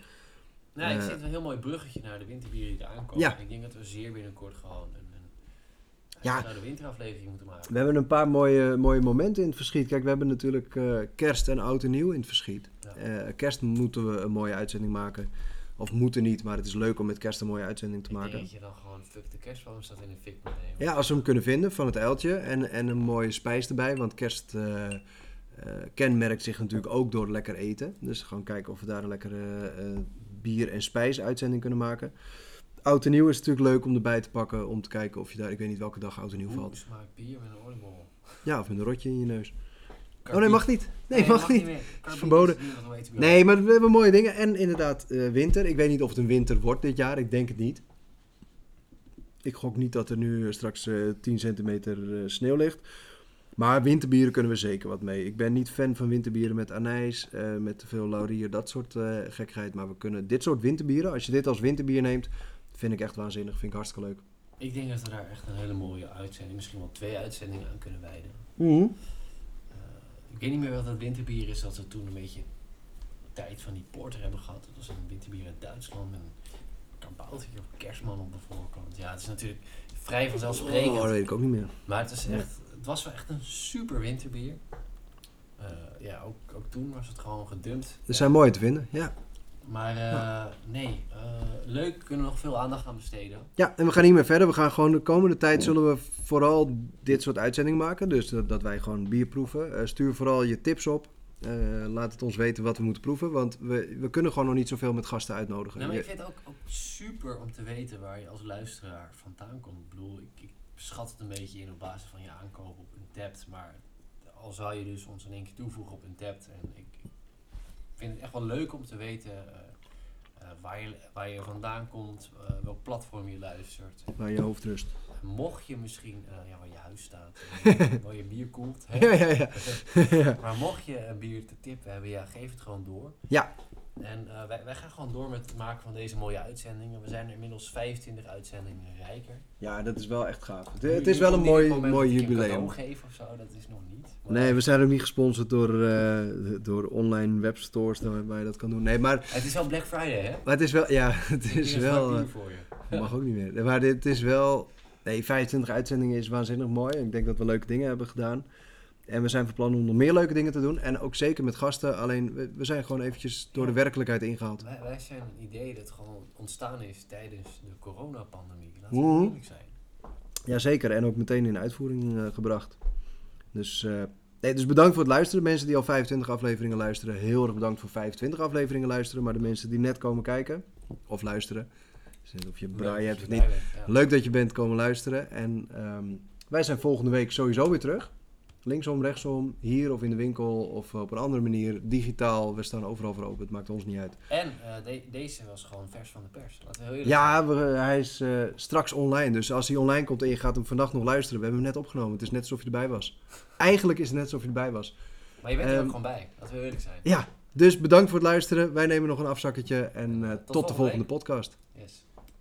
Nee, ik Eh, zit een heel mooi bruggetje naar de winterbieren die eraan komen. Ja. Ik denk dat we zeer binnenkort gewoon een, een, Ja. ja. de winteraflevering moeten maken. We hebben een paar mooie, mooie momenten in het verschiet. Kijk, we hebben natuurlijk eh, kerst en oud en nieuw in het verschiet. Ja. Eh, kerst moeten we een mooie uitzending maken. Of moeten niet, maar het is leuk om met kerst een mooie uitzending te maken. dat je dan gewoon fuck de kerstboom staat in de fik moet nemen. Ja, als we hem kunnen vinden van het uiltje en, en een mooie spijs erbij. Want kerst kenmerkt zich natuurlijk ook door lekker eten. Dus gewoon kijken of we daar een lekkere eh, bier- en spijs uitzending kunnen maken. Oud en nieuw is natuurlijk leuk om erbij te pakken. Om te kijken of je daar, ik weet niet welke dag oud en nieuw valt. smaakt bier met een oliebol? Ja, of met een rotje in je neus. Oh nee, mag niet. Nee, mag niet. verboden. niet. Nee, maar we hebben mooie dingen. En inderdaad, eh, winter. Ik weet niet of het een winter wordt dit jaar. Ik denk het niet. Ik gok niet dat er nu eh, straks eh 10 centimeter eh, sneeuw ligt. Maar winterbieren kunnen we zeker wat mee. Ik ben niet fan van winterbieren met anijs, eh, met te veel laurier, dat soort eh gekkigheid. Maar we kunnen dit soort winterbieren, als je dit als winterbier neemt, vind ik echt waanzinnig. Vind ik hartstikke leuk. Ik denk dat we daar echt een hele mooie uitzending, misschien wel twee uitzendingen aan kunnen wijden. Eh, ik weet niet meer wat dat winterbier is, dat we toen een beetje tijd van die porter hebben gehad. Dat was een winterbier uit Duitsland met een kaboutertje of kerstman op de voorkant. Ja, het is natuurlijk vrij vanzelfsprekend. Oh, dat weet ik ook niet meer. Maar het, is echt, het was wel echt een super winterbier. Eh, ja, ook, ook toen was het gewoon gedumpt. Er zijn mooie te vinden, ja. Maar eh, nee, eh, leuk, kunnen we nog veel aandacht aan besteden. Ja, en we gaan hiermee verder. We gaan gewoon de komende tijd zullen we vooral dit soort uitzendingen maken. Dus dat, dat wij gewoon bier proeven. Stuur vooral je tips op. Eh, laat het ons weten wat we moeten proeven. Want we, we kunnen gewoon nog niet zoveel met gasten uitnodigen. Nou, maar ik vind het ook, ook super om te weten waar je als luisteraar vandaan komt. Ik bedoel, ik, ik schat het een beetje in op basis van je aankoop op Untapped. Maar al zou je dus ons in één keer toevoegen op Untapped. En ik vind het echt wel leuk om te weten eh, eh, waar, je, waar je vandaan komt, welk platform je luistert. Waar je hoofd rust. Mocht je misschien, eh, ja, waar je huis staat, en waar je bier koelt. Hè? Ja, ja, ja. Maar mocht je een bier te tippen hebben, ja, geef het gewoon door. Ja. En eh, wij, wij gaan gewoon door met het maken van deze mooie uitzendingen. We zijn er inmiddels 25 uitzendingen rijker. Ja, dat is wel echt gaaf. Het, is wel een mooi, mooi dat een jubileum. geef of zo, dat is nog niet. Maar Nee, we zijn ook niet gesponsord door, eh, door online webstores waar je dat kan doen. Nee, maar, Het is wel Black Friday, hè? maar het is wel... Ja, het is wel... eh, bier voor je. Mag ook niet meer. Maar dit is wel... Nee, 25 uitzendingen is waanzinnig mooi. Ik denk dat we leuke dingen hebben gedaan. En we zijn van plan om nog meer leuke dingen te doen. En ook zeker met gasten. Alleen, we, we zijn gewoon eventjes door de werkelijkheid ingehaald. Wij, wij zijn een idee dat gewoon ontstaan is tijdens de coronapandemie. Laten we Mhm. eerlijk zijn. Jazeker, en ook meteen in uitvoering eh, gebracht. Dus, eh, nee, dus bedankt voor het luisteren. Mensen die al 25 afleveringen luisteren, heel erg bedankt voor 25 afleveringen luisteren. Maar de mensen die net komen kijken of luisteren, dus of je braai hebt dat of je niet. Leuk dat je bent komen luisteren. En ehm, wij zijn volgende week sowieso weer terug. Linksom, rechtsom, hier of in de winkel of op een andere manier, digitaal. We staan overal voor open, het maakt ons niet uit. En eh, de- deze was gewoon vers van de pers. Laten we heel eerlijk Ja, we- hij is eh, straks online. Dus als hij online komt en je gaat hem vannacht nog luisteren, we hebben hem net opgenomen. Het is net alsof je erbij was. Eigenlijk is het net alsof je erbij was. Maar je bent er Ehm, ook gewoon bij. Laten we heel eerlijk zijn. Ja, dus bedankt voor het luisteren. Wij nemen nog een afzakketje en eh, tot, de volgende volgende week. podcast. Yes.